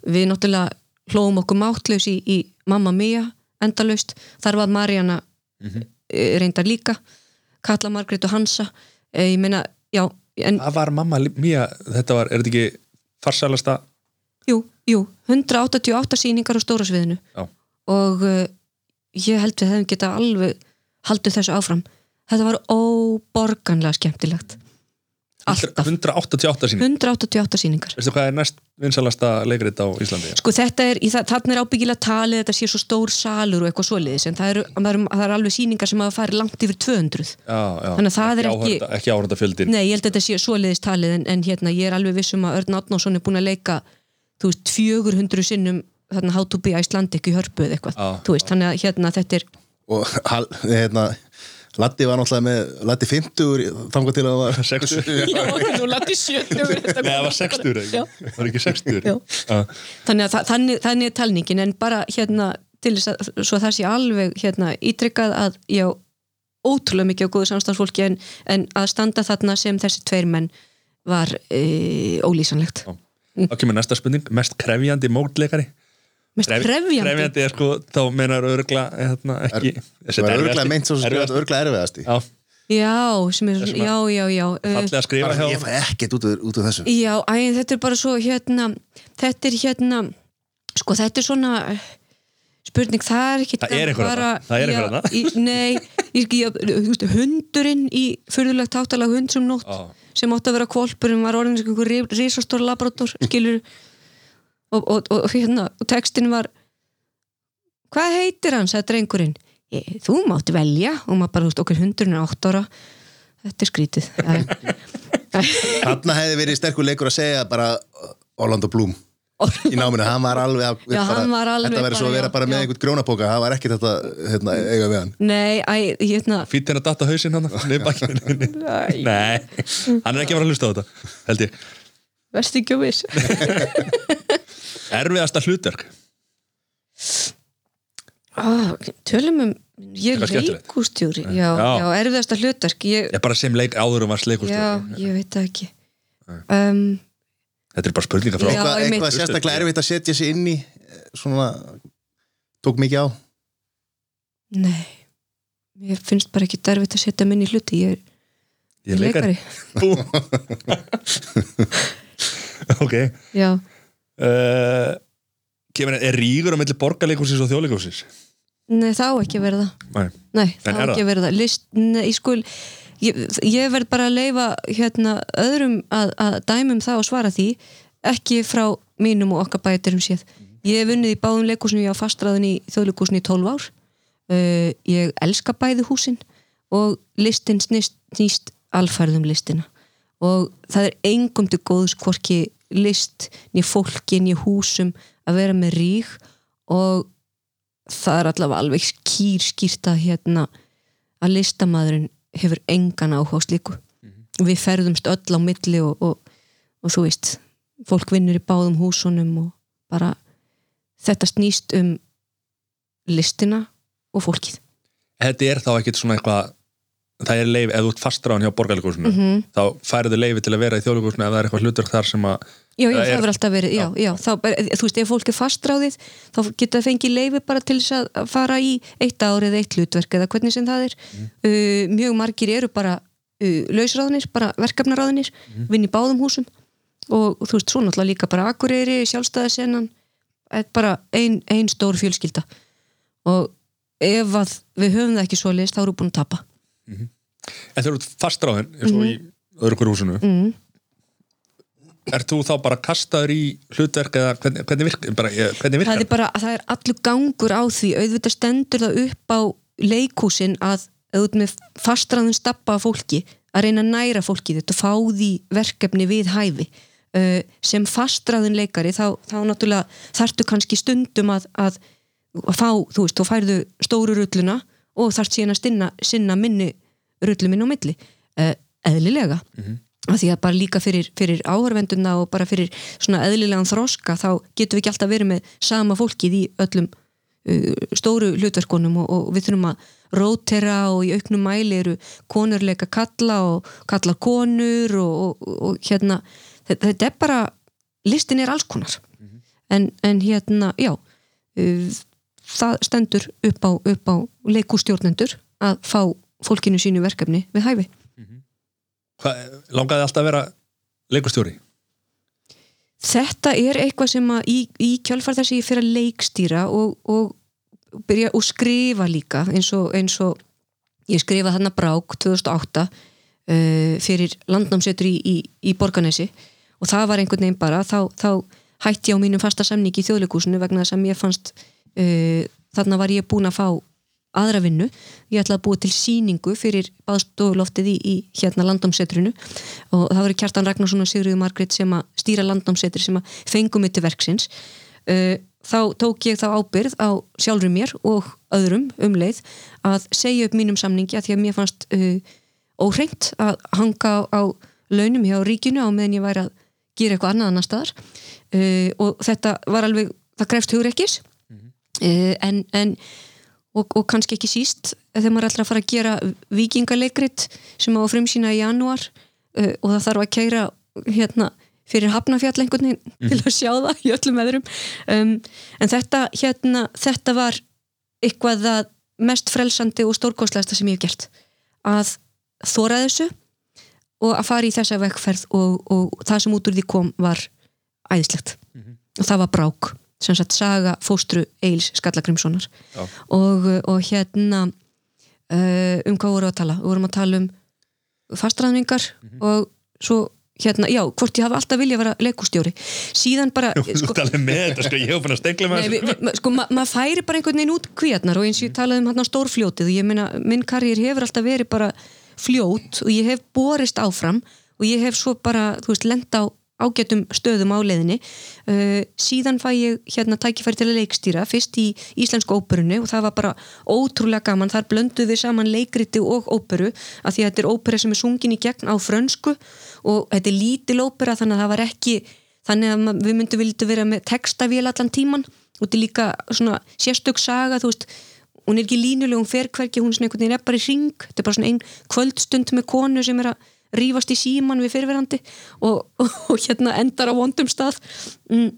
við náttúrulega hlóum okkur máttlaus í, í Mamma Mia endalaust, þar var Marjana mm reyndar líka Katla Margrét og Hansa. Uh, ég meina, já, en það var mamma mía, þetta var, er þetta ekki farsælasta? Jú, jú 188 sýningar á stóra sviðinu. Já. og uh, ég held við hefum geta alveg haldið þessu áfram. Þetta var óborganlega skemmtilegt alltaf. 188 sín 188 sýningar. Veistu hvað er næst vinsalasta leikrit á Íslandi? Sko þetta er, þarna er ábyggilega talið þetta sé svo stór salur og eitthvað svoleiðis en það eru það er, það er alveg sýningar sem hafa farið langt yfir 200 já, já. Þannig að það er ekki- ekki áhörða fjöldin Nei, ég held að þetta sé svoleiðis talið en, en hérna ég er alveg vissum að Örn Átnásson er búin að leika þú veist, 400 sinnum þarna How to be Icelandic í hörpu eða eitthvað Já. þú veist, þannig að hérna þetta er og hérna Latti var náttúrulega með Latti 50 þangað til að það var 60 Já, þú lati 70 Nei, það var 60 ekki? Já. Það var ekki 60 Já. Já. þannig að þa- þannig, þannig er talningin en bara hérna til þess að svo það sé alveg hérna ítrykkað að já, ótrúlega mikið á góðu samstafsfólki en, en að standa þarna sem þessi tveir menn var e, ólýsanlegt Þá kemur næsta spurning, mest krefjandi mótleikari Krefjandi er sko, þá menar örgla hérna, ekki Það var örglega meint svo sem erfiðasti. örglega erfiðasti Já, já, sem er, að- já, já, já fallega að skrifa Bara, hjá Ég fæ ekkert út úr, þessu Já, æ, þetta er bara svo hérna, þetta er hérna sko þetta er svona eh, spurning, það er ekki Það er einhver þarna. Það er einhver þarna. í, Nei, ég, ég, þú veist, hundurinn í fyrðulegt áttalega hund sem nótt Já. sem átti að vera kvolpurinn var orðin sem einhver risastór labrador skilur og, og, og, hérna, og textin var hvað heitir hann, sagði drengurinn. Þú mátt velja. Og maður bara, þú veist, okkur hundurinn er átt ára. Þetta er skrítið. Já. Þarna hefði verið sterkur leikur að segja bara Orlando Bloom. Í náminu, hann var alveg Já, hann var alveg Þetta verið svo að bara, vera já, bara með já. einhvern grónapóka það var ekki þetta hérna, eiga við hann. Nei, æ, hérna Fýtt henni að datta hausinn hann Nei, hann er ekki að vera að hlusta á þetta held ég Verst ekki að viss. Erfiðasta hlutverk? Ah, Tölum um Ég er leikústjóri Já, Já. já, erfiðasta hlutverk. Ég, Ég bara sem leik áður um varst Já, leikustjóri ég veit það ekki. Um, Þetta er bara spurninga frá Já, Eitthvað, eitthvað sérstaklega erfitt að setja sig inn í eh, svona, tók mikið á? Nei. Ég finnst bara ekki derfitt að setja minni í hluti. Ég er, Ég er leikari. Bú. Ok. Já, uh, Kemur, er rígur á milli borgarleikursins og þjóðleikursins? nei þá ekki að vera það Nei Nei, þá er ekki það? að vera það List, nei, ég skul Ég, ég verð bara að leifa hérna, öðrum að, að dæmum það og svara því ekki frá mínum og okkar bæturum séð. Ég hef unnið í báðum leikúsinu ég á fastraðin í þjóðleikúsinu í 12 ár. Uh, ég elska bæði húsin og listin snýst, snýst alfærðum listina og það er engum til góðs hvorki list, niður fólki, niður húsum að vera með rík og það er allavega alveg skýr skýrt að hérna að listamæðurinn hefur engan áhuga á slíku. Við ferðumst öll á milli og, og, og þú veist fólk vinnur í báðum húsunum og bara þetta snýst um listina og fólkið. Þetta er þá ekkit svona eitthvað Það er leif, ef þú ert fastráðan hjá borgarleikursinu Mhm. þá færðu leifi til að vera í þjóðleikursinu ef það er eitthvað hlutverk þar sem að Já, já, Það er- hefur alltaf verið, já, já, þá, þú veist, ef fólk er fastráðið, þá geta það fengið leifi bara til þess að- fara í eitt ár eða eitt hlutverk eða hvernig sem það er. Uh, mjög margir eru bara uh, lausráðinir, bara verkefnaráðinir, vinn í báðum húsum og, og þú veist, svo náttúrulega líka bara akureyri, sjálfstæðasennan, bara ein, ein stór fjölskylda og ef við höfum það ekki svo leist, þá eru búin að tapa. En þegar þú ert fastráðin eins og í öðru hver húsinu Mm. ert þú þá bara kastaður í hlutverk eða hvernig, hvernig, virk, bara, ég- hvernig virkar það er bara, það er allur gangur á því. Auðvitað stendur það upp á leikhúsin að auðvitað með fastraðun stappa fólki að reyna að næra fólki þetta og fá því verkefni við hæfi. Uh, sem fastraðun leikari þá, þá náttúrulega þarftu kannski stundum að, að, að fá, þú veist, þú færðu stóru rulluna og þarft síðan að stinna, sinna minni rullum inn á milli. Uh, eðlilega. Af því að bara líka fyrir, fyrir áhörvenduna og bara fyrir svona eðlilegan þroska þá getum við ekki alltaf verið með sama fólkið í öllum uh, stóru hlutverkunum og, og við þurfum að rótera og í auknum mæli eru konurleika kalla og kallar konur og, og, og hérna þetta, þetta er bara, listin er alls konar. En, en hérna já uh, það stendur upp á, á leikústjórnendur að fá fólkinu sínu verkefni við hæfi. Hvað, langaði alltaf að vera leikustjóri Þetta er eitthvað sem að í, í kjölfar þess að ég fyrir að leikstýra og, og byrja og skrifa líka eins og, eins og ég skrifa þarna brák 2008 uh, fyrir landnámsetur í, í, í Borganesi og það var einhvern veginn bara þá, þá hætti ég á mínum fasta samningi í þjóðleikúsinu vegna þess að mér fannst uh, þarna var ég búin að fá aðra vinnu, ég ætlaði að búa til síningu fyrir baðstofuloftið í, í hérna landnámsetrinu og það voru Kjartan Ragnarsson og Sigriður Margrét sem að stýra landnámsetri sem að fengum til verksins. Uh, þá tók ég þá ábyrð á sjálfur mér og öðrum um leið að segja upp mínum samningi að því að mér fannst uh, óhreint að hanga á, á launum hjá ríkinu á meðan ég væri að gera eitthvað annað annar staðar. Uh, og þetta var alveg, það grefst hugrekkis. Uh, en, en og, og kannski ekki síst þegar maður er alltaf að fara að gera vikingaleikrit sem á frumsýna í janúar uh, og það þarf að kæra hérna fyrir hafnafjall einhvern veginn til að sjá það í öllum veðrum. Um, en þetta hérna þetta var eitthvað að mest frelsandi og stórkostlegasta sem ég hef gert. Að þóra þessu og að fara í þessa vekkferð og, og það sem út úr því kom var æðislegt. Og það var brák sem sagt saga fóstru Eils Skallagrimssonar og, og hérna uh, um hvað vorum við að tala? Við vorum að tala um fastræðningar og svo hérna, já, hvort ég hafa alltaf vilja að vera leikustjóri síðan bara Þú sko, með sko, ég hef búin að stegla með Nei, sko, ma maður færi bara einhvern veginn út kvíarnar og eins og ég talaði um hann á stórfljótið og ég meina, minn karriér hefur alltaf verið bara fljót og ég hef borist áfram og ég hef svo bara, þú veist, lent á ágætum stöðum á leiðinni. Uh, síðan fæ ég hérna tækifæri til að leikstýra, fyrst í Íslensku óperunni og það var bara ótrúlega gaman. Þar blönduð við saman leikriti og óperu af því að þetta er ópera sem er sungin í gegn á frönsku og þetta er lítil ópera þannig að það var ekki þannig að við myndum vilja vera með textavél allan tíman og þetta er líka svona sérstök saga, þú veist hún er ekki línuleg, hún fer hverki, hún er svona einhvern veginn bara í ring, þetta er bara svona ein kvöldstund með konu sem er að rífast í síman við fyrirverandi og, og, og hérna endar á vondum stað. Mm,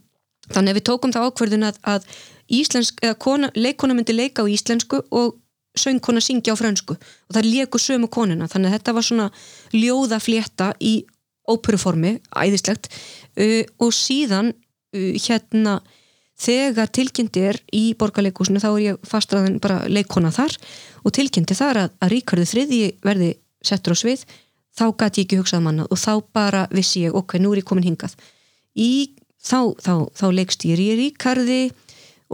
þannig að við tókum það ákverðun að, að íslensk, kona, leikkona myndi leika á íslensku og söngkona syngja á frönsku. Og það léku sömu konuna. Þannig að þetta var svona ljóða flétta í óperuformi, æðislegt. Uh, og síðan uh, hérna þegar tilkynnti er í borgarleikusinu þá er ég fastraðin bara leikona þar og tilkynnti þar að, að Ríkarðu þriðji verði settur á svið þá gæti ég ekki hugsað manna og þá bara vissi ég, ok, nú er ég komin hingað í, þá, þá, þá leikst ég í Ríkarði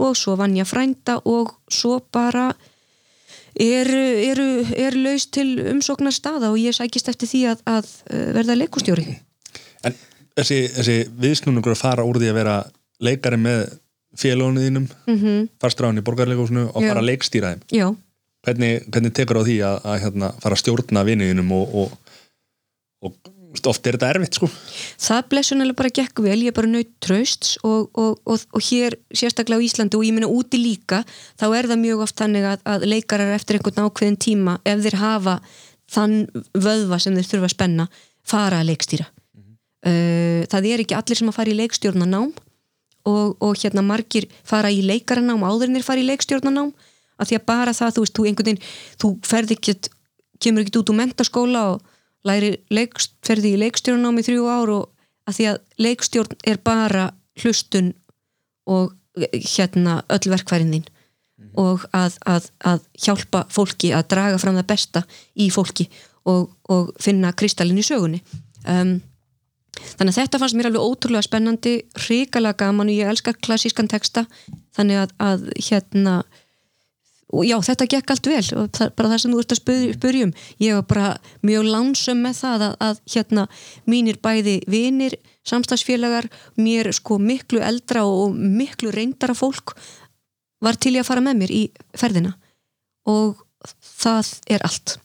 og svo vann ég að frænda og svo bara er, er, er laus til umsóknar staða og ég sækist eftir því að, að uh, verða leikustjóri En þessi, þessi viðsnúningur að fara úr því að vera leikari með félagunni þínum mm -hmm. fastráðin í borgarleikúsinu og Já. fara að leikstýra þeim Já, hvernig, hvernig tekur á því að, að hérna, fara að stjórna vinniðinum og, og, og veist, oft er þetta erfitt sko. Það blessunulega bara gekk vel, ég er bara naut trausts og, og, og, og hér sérstaklega á Íslandi og ég meina úti líka þá er það mjög oft þannig að, að leikarar eftir einhvern ákveðin tíma ef þeir hafa þann vöðva sem þeir þurfa að spenna fara að leikstýra. Uh, það er ekki allir sem að fara í leikstjórnanám og, hérna margir fara í leikaranám áður en þeir fara í leikstjórnanám af því að bara það, þú veist, þú einhvern veginn þú ferð ekkert, kemur ekkert út úr mentaskóla og læri leikst, ferði í leikstjórnanám í þrjú ár og að því að leikstjórn er bara hlustun og hérna öll verkfærin þín. Og að, að, að hjálpa fólki að draga fram það besta í fólki og, og finna kristallin í sögunni. Um, þannig að þetta fannst mér alveg ótrúlega spennandi hrikalega gaman og ég elskar klassískan texta þannig að, að hérna og já, þetta gekk allt vel. Og það, bara það sem þú ert að spyrjum ég var bara mjög lansum með það að, að hérna mínir bæði vinir, samstagsfélagar mér sko miklu eldra og miklu reyndara fólk var til ég að fara með mér í ferðina. Og það er allt.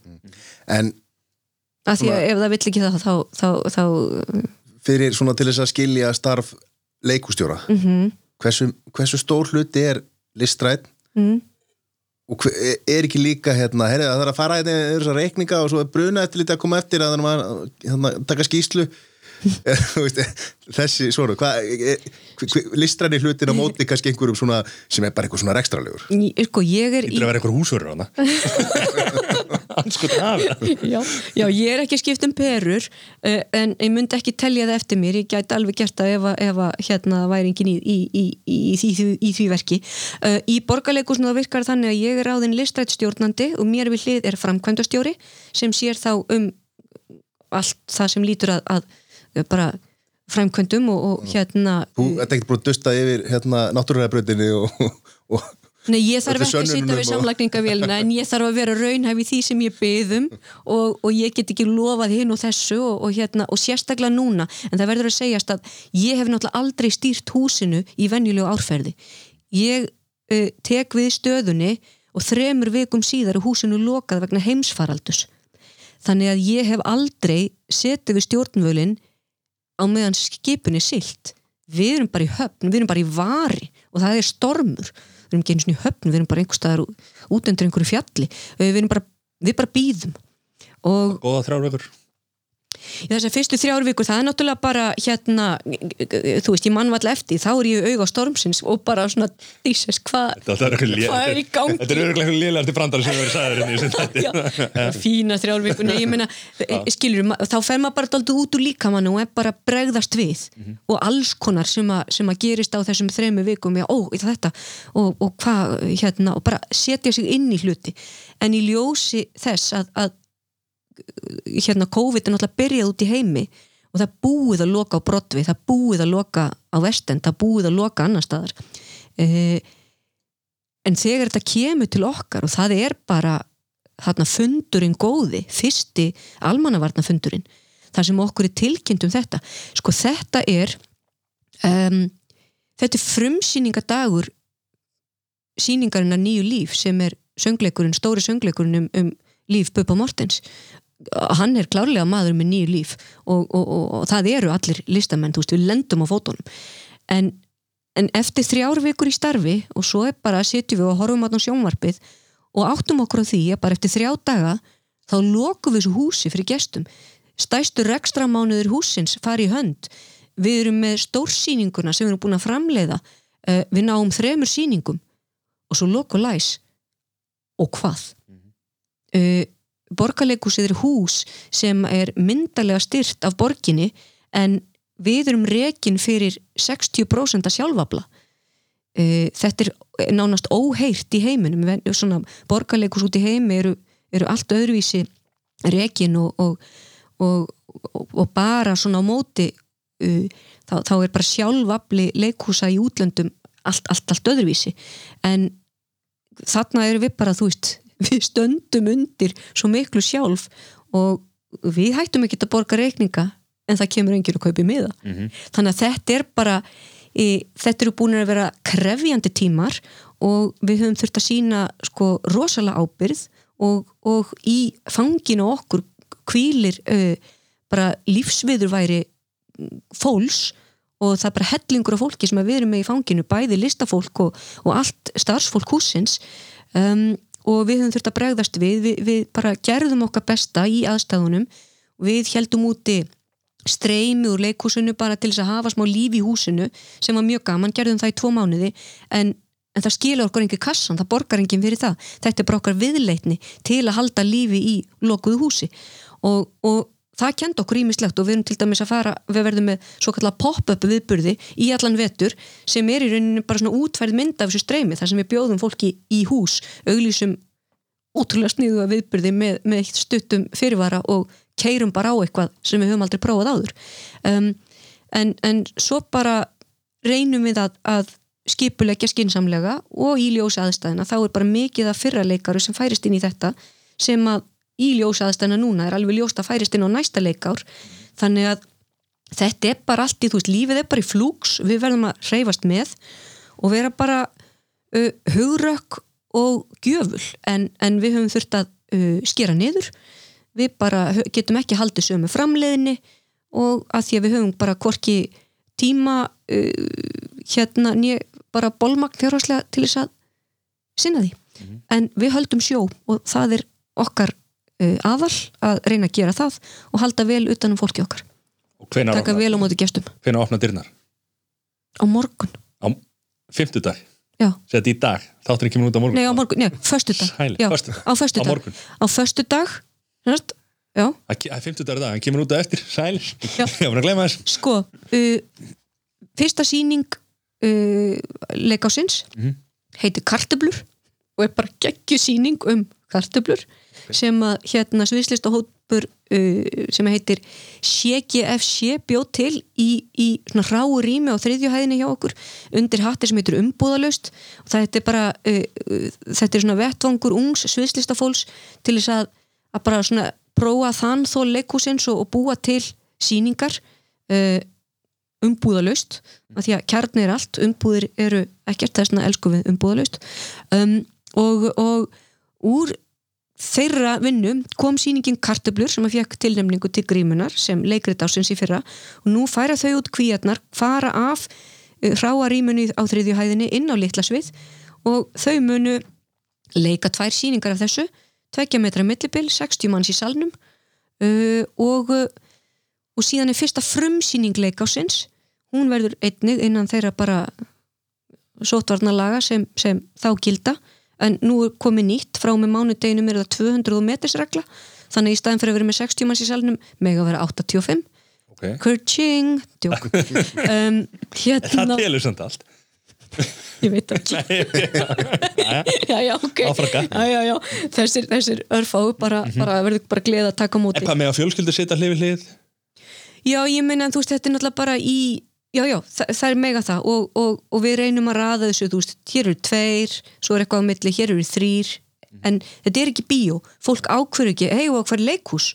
En af því að ef það vill ekki það þá, þá, þá fyrir svona til þess að skilja starf leikustjóra mm hversu, hversu stór hluti er listrætt mm, og hver, er ekki líka hérna, herri, það er að fara hérna yfir þessar reikninga og svo er bruna eftir lítið að koma eftir að það er að taka skýslu þessi svona hvað, listræni hlutin á móti kannski einhverjum svona sem er bara eitthvað svona rekstralegur sko ég er Þetta er að vera eitthvað húsverður hana Anskot af já, já, ég er ekki skipt um perur en ég myndi ekki telja það eftir mér. Ég gæti alveg gert það ef, að- ef að hérna væri engin í, í, í, í, í, því, í því verki. Í borgarleikusinu það virkar þannig að ég er áðin listrætt stjórnandi og mér við hlið er framkvæmdastjóri sem sér þá um allt það sem lítur að, að bara framkvæmdum og, og hérna þú ert ekkert búin að dusta yfir hérna náttúrulega og, og, Nei, ég þarf ekki að sönnunum við samlagningavélina en ég þarf að vera raunhæf í því sem ég byðum og, og ég get ekki lofað hinn og þessu og, og, hérna, og sérstaklega núna. En það verður að segjast að ég hef náttúrulega aldrei stýrt húsinu í venjulegu árferði. Ég uh, tek við stöðunni og þremur vikum síðar er húsinu lokað vegna heimsfaraldus þannig að ég hef aldrei setið við stjórnvölin á meðan skipun er silt við erum bara í höfn, við erum bara í vari og það er stormur. Við erum ekki einu svona í höfn, við erum bara einhver staðar út undir einhverju fjalli. Við erum bara, við bara býðum og Góða þrjár vekur í þessar fyrstu þrjár vikur það er náttúrulega bara hérna þú veist, ég mann vall eftir, þá er ég í auga stormsins og bara svona, díses, hvað er í gangi? Þetta er örgulega eitthvað lélegasti brandar sem í þessu þætti. Já, fína þrjár vikur, nei meina skilur, þá fer maður bara daldið út úr líkamann og er bara bregðast við og alls konar sem, a, sem að gerist á þessum þremu vikum, já, ó, í þetta. Og, og hvað, hérna, og bara setja sig inn í hluti, en í ljósi þess að, að hérna, COVID er náttúrulega byrjað út í heimi og það búið að loka á Broadway, það búið að loka á Vestend, það búið að loka annar staðar. Eh, en þegar þetta kemur til okkar og það er bara þarna fundurinn góði, fyrsti almannavarnafundurinn, þar sem okkur er tilkynnt um þetta. Sko þetta er um, þetta er frumsýningadagur sýningarinnar nýju líf sem er söngleikurinn, stóri söngleikurinn um, um líf Bubba Mortens hann er klárlega maður með nýju líf og, og, og, og það eru allir listamenn, þú veist, við lendum á fótunum. En, en eftir þrjár vikur í starfi og svo er bara sitjum við og horfum á sjónvarpið og áttum okkur á því að bara eftir þrjá daga þá lokum við þessu húsi fyrir gestum. Stæstu rekstramánuður húsins fari í hönd. Við erum með stórsýninguna sem við erum búin að framleiða. Uh, við náum þremur sýningum og svo loku læs. Og hvað? Uh, borgarleikusið er hús sem er myndarlega styrt af borginni en við erum rekin fyrir 60% að sjálfabla þetta er nánast óheirt í heiminum. Svona borgarleikus út í heimi eru, eru allt öðruvísi rekin og, og, og, og, bara svona á móti uh, þá, þá er bara sjálfabli leikhúsa í útlöndum allt, allt, allt öðruvísi. En þarna erum við bara, þú veist við stöndum undir svo miklu sjálf og við hættum ekki að borga reikninga en það kemur enginn að kaupa í miða þannig að þetta er bara í, þetta eru búin að vera krefjandi tímar og við höfum þurft að sína sko rosalega ábyrð og, og í fanginu okkur kvílir uh, bara lífsviðurværi fólks og það er bara hellingur af fólki sem við erum með í fanginu, bæði listafólk og, og allt starfsfólk húsins um, og við höfum þurft að bregðast við, við, við bara gerðum okkar besta í aðstæðunum. Við heldum úti streymi úr leikhúsinu bara til þess að hafa smá líf í húsinu sem var mjög gaman, gerðum það í tvo mánuði. En, en það skilur okkur engin kassan, það borgar engin fyrir það. Þetta er bara okkar viðleitni til að halda lífi í lokuðu húsi. Og, og það kenda okkur ímislegt og við erum til dæmis að fara, við verðum með svo kallar pop-up viðburði í allan vetur sem er í rauninu bara svona útfærið mynd af þessu streymi þar sem við bjóðum fólki í hús auglýsum útrúlega sniðu að viðburði með, með stuttum fyrirvara og keirum bara á eitthvað sem við höfum aldrei prófað áður. Um, en, en svo bara reynum við að, að skipulegja skinsamlega og í ljósa aðstæðina þá er bara mikið af fyrra leikaru sem færist inn í þetta sem að í ljósa aðstæðina núna er alveg ljóst að færist inn á næsta leikár. Þannig að þetta er bara allt í, þú veist, lífið er bara í flúks við verðum að hreyfast með og vera bara uh, hugrökk og gjöful. En, en við höfum þurft að uh, skera niður. Við bara getum ekki haldið sömu framleiðinni og að því að við höfum bara hvorki tíma uh, hérna nýja bara bólmagn fjárhagslega til þess að sinna því. En við höldum sjó og það er okkar aðal að reyna að gera það og halda vel utanum fólki okkar. Taka vel á móti gestum. Hvenær opna dyrnar? Á morgun, á fimmtudag, já, sett í dag. Þátturinn kemur út á morgun. Nei á morgun, nei, föstudag. Sæli, föstudag. á á föstudag. morgun, á föstudag, næst, já. Það er fimmtudag dag, hann kemur út á eftir. Sæl, Já. ég var að gleyma þess sko, uh, fyrsta síning uh, leikásins Mhm. heitir Kartöblur og er bara geggjusýning um kartöblur sem að hérna sviðslista hópur uh, sem heitir CGFC bjóð til í, í ráu rými á þriðjuhæðinni hjá okkur undir hatti sem heitir umbúðalaust. Og það er bara uh, uh, þetta er svona vettvangur ungs sviðslistafólks til þess að, að bara svona prófa þann þó leikúsins og, og búa til síningar uh, umbúðalaust. Af því að kjarni er allt, umbúðir eru ekkert þess að elsku við umbúðalaust. Um, og, og úr þeirra vinnu kom sýningin Kartöblur sem að fekk tilnefningu til grímunar sem leikrit ásins í fyrra. Og nú færa þau út kvíarnar fara af uh, hráarímunni á þriðju hæðinni inn á litla svið. Og þau munu leika tvær sýningar af þessu tvekja metra millibil, 60 manns í salnum. Uh, og uh, og síðan er fyrsta frumsýning leikásins hún verður einnig innan þeirra bara sótvarnalaga sem, sem þá gilda en nú er komið nýtt frá með mánudeginum er það 200 metersregla þannig í staðin fyrir að vera með 60 manns í salnum meg að vera 85 okay. Kurching, djók um, það hérna, telur samt allt. Ég veit ekki já, já, ok. Já, já, já. þessir, þessir örfáu bara, bara verður bara gleða að taka á móti. En hvað með að fjölskyldu sita hlið við hlið? Já, ég meina, þú veist, þetta er náttúrulega bara í já, já, það, það er mega það og, og, og við reynum að raða þessu, þú veist hér eru tveir, svo er eitthvað á milli, hér eru þrýr en þetta er ekki bíó. Fólk ákveður ekki, hei og hvað er leikhús?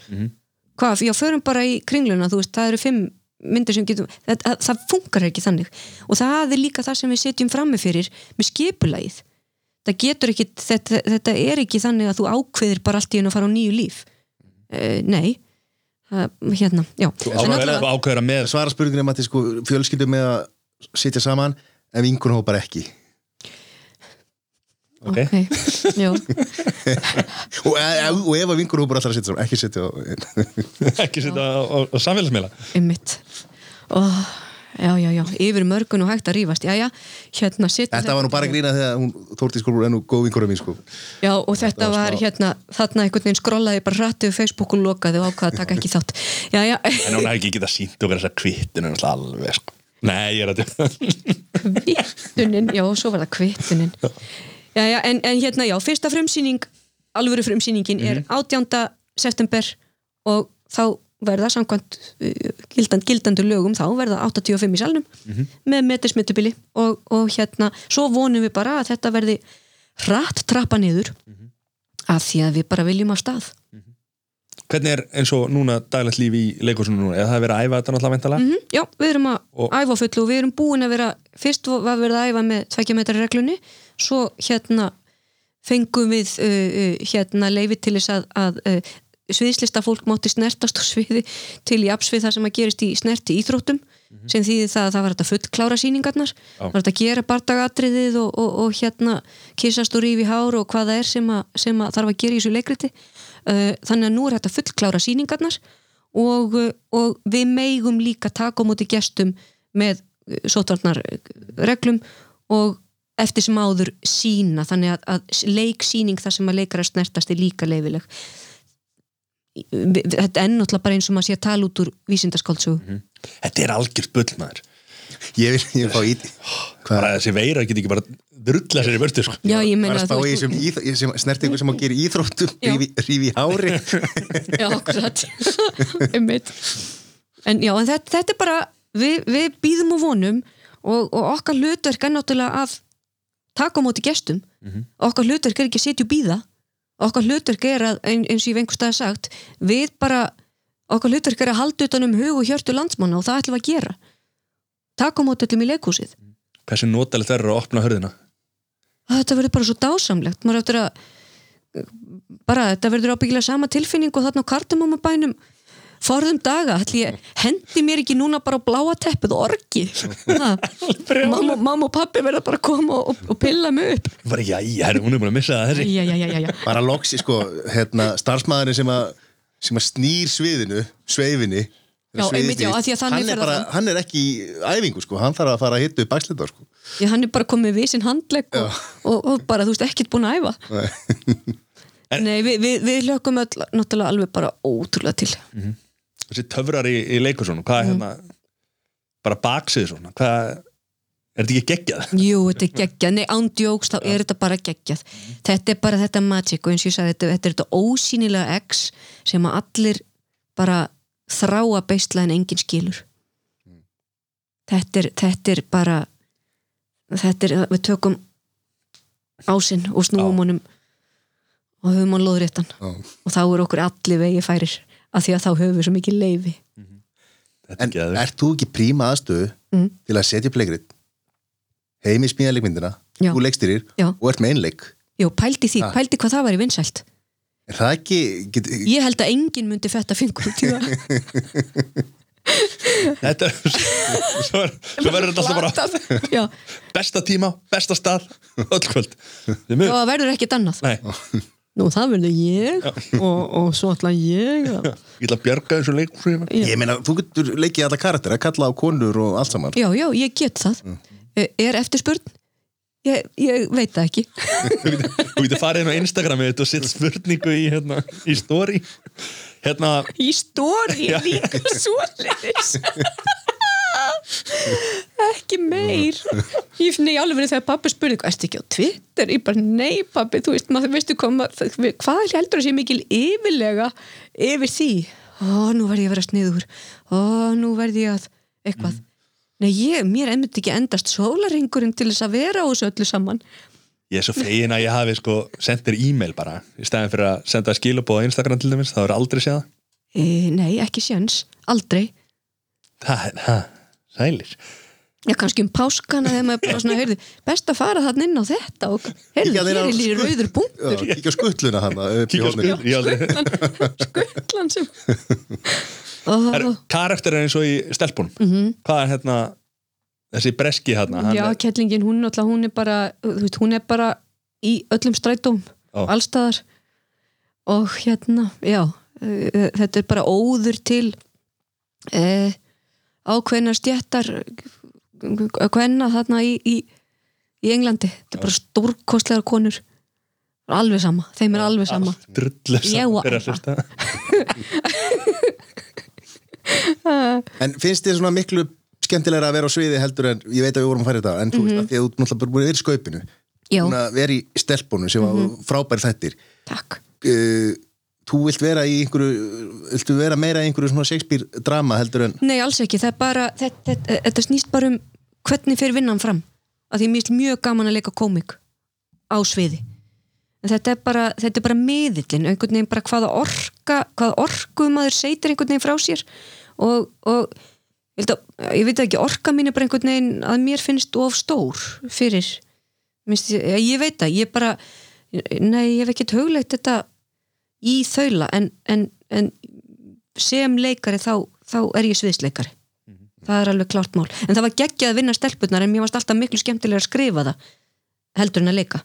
Hvað, já, förum bara í kringluna þú veist, það eru fimm myndir sem getum það, það, það funkar ekki þannig. Og það er líka það sem við setjum frammi fyrir með skipulagið. Það getur ekki, þetta, þetta er ekki þannig að þú ákveðir bara allt í einu að fara á nýju líf. Uh, nei uh, hérna, já. Ákveður að með svara spurningunum að sko, fjölskyldu með að sitja saman en vinkunhópar ekki. Ok, ok, já, og, e, og ef að vinkunhópar alltaf sitja saman ekki sitja á ekki sita á, á, á samfélagsmiðla. Ymmit oh, já, já, já, yfir mörgun og hægt að rífast. Já, já, hérna þetta var nú bara að grína þegar hún Þórtís Skólur er nú góð vinkunum mín sko. Já, og þetta var var smá- hérna, þarna einhvern veginn skrollaði bara hrættið Facebook og lokaði og ákvaða að taka ekki þátt. Já, já, en hún hefði ekki getað sínt okkur þessa kvittinu alveg sko. Nei, ég er að kvittunin, já, svo var það kvittunin. Já, já, en, en hérna, já, fyrsta frumsýning, alvöru frumsýningin er 18. september og þá verða samkvæmt uh, gildand, gildandur lögum þá verða 85 í salnum með metismyndubili og, og hérna, svo vonum við bara að þetta verði hratt trappa niður að því að við bara viljum á stað. hvernig er eins og núna daglegt líf í leikursunu núna, eða það er verið að æfa þetta náttúrulega veintalega Mm já, við erum að Og- æfa fullu og við erum búin að vera fyrst var verið að æfa með tveikja metrar reglunni svo hérna fengum við uh, uh, hérna leifi til þess að, að uh, sviðslista fólk mátti snertast á sviði til í apsvið það sem að gerist í snerti íþróttum sem þýði það að það var að fullklára sýningarnar það var hægt að gera bardagatriðið og, og, og hérna kissast og rífi hár og hvað það er sem að, sem að þarf að gera í þessu leikriti uh, þannig að nú er að fullklára sýningarnar og, uh, og við megum líka taka á móti gestum með sótvarnar reglum og eftir sem áður sína þannig að, að leiksýning þar sem að leikara snertast er líka leifileg þetta er náttúrulega bara eins og maður sé að tala út úr vísindaskáldsögu. Þetta er algjört bull maður. Ég vil, ég vil fá í bara þessi veira get ekki bara drulla sér í vörtu sko. Já, ég meina að þú veist- snerti ykkur sem á að gera í íþróttum Já. rífi, í hári. Já, akkurat. Einmitt. En já, en þetta, þetta er bara við, við býðum og vonum og, og okkar hlutverk er náttúrulega að taka á móti gestum. Okkar hlutverk er ekki að sitja og býða okkar hlutverk er að, ein, eins og ég vengur stað sagt við bara, okkar hlutverk er að halda utan um hug og hjörtu landsmanna og það ætlum að gera. Taka á móti öllum í leikhúsið. Hversu notalegt verður að opna hörðina þetta verður bara svo dásamlegt. Maður eftir að bara þetta verður ábyggilega sama tilfinning og þarna á kartumamabænum forðum daga, ætli ég hendi mér ekki núna bara á bláa teppið og orgi Ha, mamma, mamma og pappi verða bara að koma og, og pilla mig upp. Bara já, já, hún er búin að missa það þessi. Já, já, já, já, já. bara loksi sko, hérna, starfsmæðurinn sem að sem að snýr sviðinu sveifinni Já, einmitt, já, hann, er bara, hann er ekki í æfingu sko, hann þarf að fara að hitta upp bakslita sko. Já, hann er bara komið við sinn handlegg og, og, og bara, þú veist, ekkert búin að æfa. Nei, við, við, við hlökkum öll náttúrulega alveg bara ótrúlega til þessi töfrar í, í leikursunum hvað er hérna bara baksið svona hvað er þetta ekki geggjað? Jú, þetta er geggjað, nei, ándjóks þá er þetta bara geggjað. Þetta er bara þetta magic og eins og ég sagði, þetta, þetta er þetta ósýnilega X sem að allir bara þrá að beistla en enginn skilur. Þetta er, þetta er bara þetta er, við tökum ásinn og snúum honum og höfum hann lóðréttan. Já. og þá er okkur allir vegi færir af því að þá höfum við svo mikið leifi þetta en er ert þú ekki príma aðstöðu Mm. til að setja upp leikrit? Heimi smíða leikmyndina þú leikstyrir og ert með einleik Jú, pældi því, Ha. pældi hvað það var í vinsælt. Er það ekki get, Ég held að enginn myndi fetta fingur út í það. Þetta er svo, svo verður þetta alltaf bara Já, besta tíma, besta stað öll kvöld. Þið og mjög- það verður ekki annað. Nei, Nú það verður ég og, og svo ætla ég að... ég ætla að bjarga þessu leikur ég meina, þú getur leikið alla karakter að kalla á konur og allt saman. Já, já, ég get það. Eh, Er eftirspurn? Ég, ég veit það ekki. Þú getur farið inn á Instagrami og sett spurningu í, hérna, í story. Hérna, Í Já. líka svoleiðis ekki meir. Ég finn í alveg þegar pappi spurði hvað ertu ekki á Twitter, ég bara nei pappi þú veist, maður veistu maður- hvað heldur að sé mikil yfirlega yfir því, ó nú verð ég að vera sniður. Ó nú verð ég að eitthvað, nei ég, mér ennmyndi ekki endast sólaringurinn til þess að vera á þessu öllu saman. Ég er svo fegin að ég hafi sko sendt þér e-mail bara í stæðin fyrir að senda skilabóð á Instagram til dæmis, það er aldrei séð e, nei, ekki séns, aldrei. Það er, það, sælir. Já, kannski um páskana þegar maður bara svona, heyrðu, best að fara þarna inn á þetta og heyrðu, hér er líri rauður Já, punktur, kíkja á skuttluna hann skuttlan sem karakter er eins og í stelpunum. Hvað er hérna þessi breski hérna Já, er, kettlingin, hún, hún er bara þú veist, hún er bara í öllum strætóm Já. allstaðar og hérna, já þetta er bara óður til uh, ákveðna stjættar hvenna þarna í, í, í Englandi. Þetta er bara stórkostlegar konur. Alveg sama, þeim er alveg sama. drullu hlusta. En finnst þið svona miklu skemmtilegra að vera á sviði heldur en ég veit að við vorum að fara í þetta en þú veist að því að þú ert náttúrulega bara búin að vera í skaupinu. Vera í stelpunum sem var frábæri þættir. Takk. Uh, Þú vilt vera í einhverju viltu vera meira í einhverju svona Shakespeare drama heldur en Nei, alls ekki, það er bara þetta, þetta, þetta snýst bara um hvernig fyrir vinnan fram. Að því mér finnst mjög gaman að leika komik á sviði. En þetta er bara, þetta er bara miðillin einhvern veginn bara hvaða orka hvaða orku maður seitir einhvern veginn frá sér. Og, og ég, að, ég veit ekki, orka mín er bara einhvern veginn að mér finnst of stór fyrir Minnst, ég, ég veit það, ég bara nei, ég hef ekkert hugleitt þetta í þaula en, en, en sem leikari þá, þá er ég sviðsleikari. Það er alveg klárt mál. En það var geggjað að vinna stelpurnar en mér varst alltaf miklu skemmtilega að skrifa það heldur en að leika.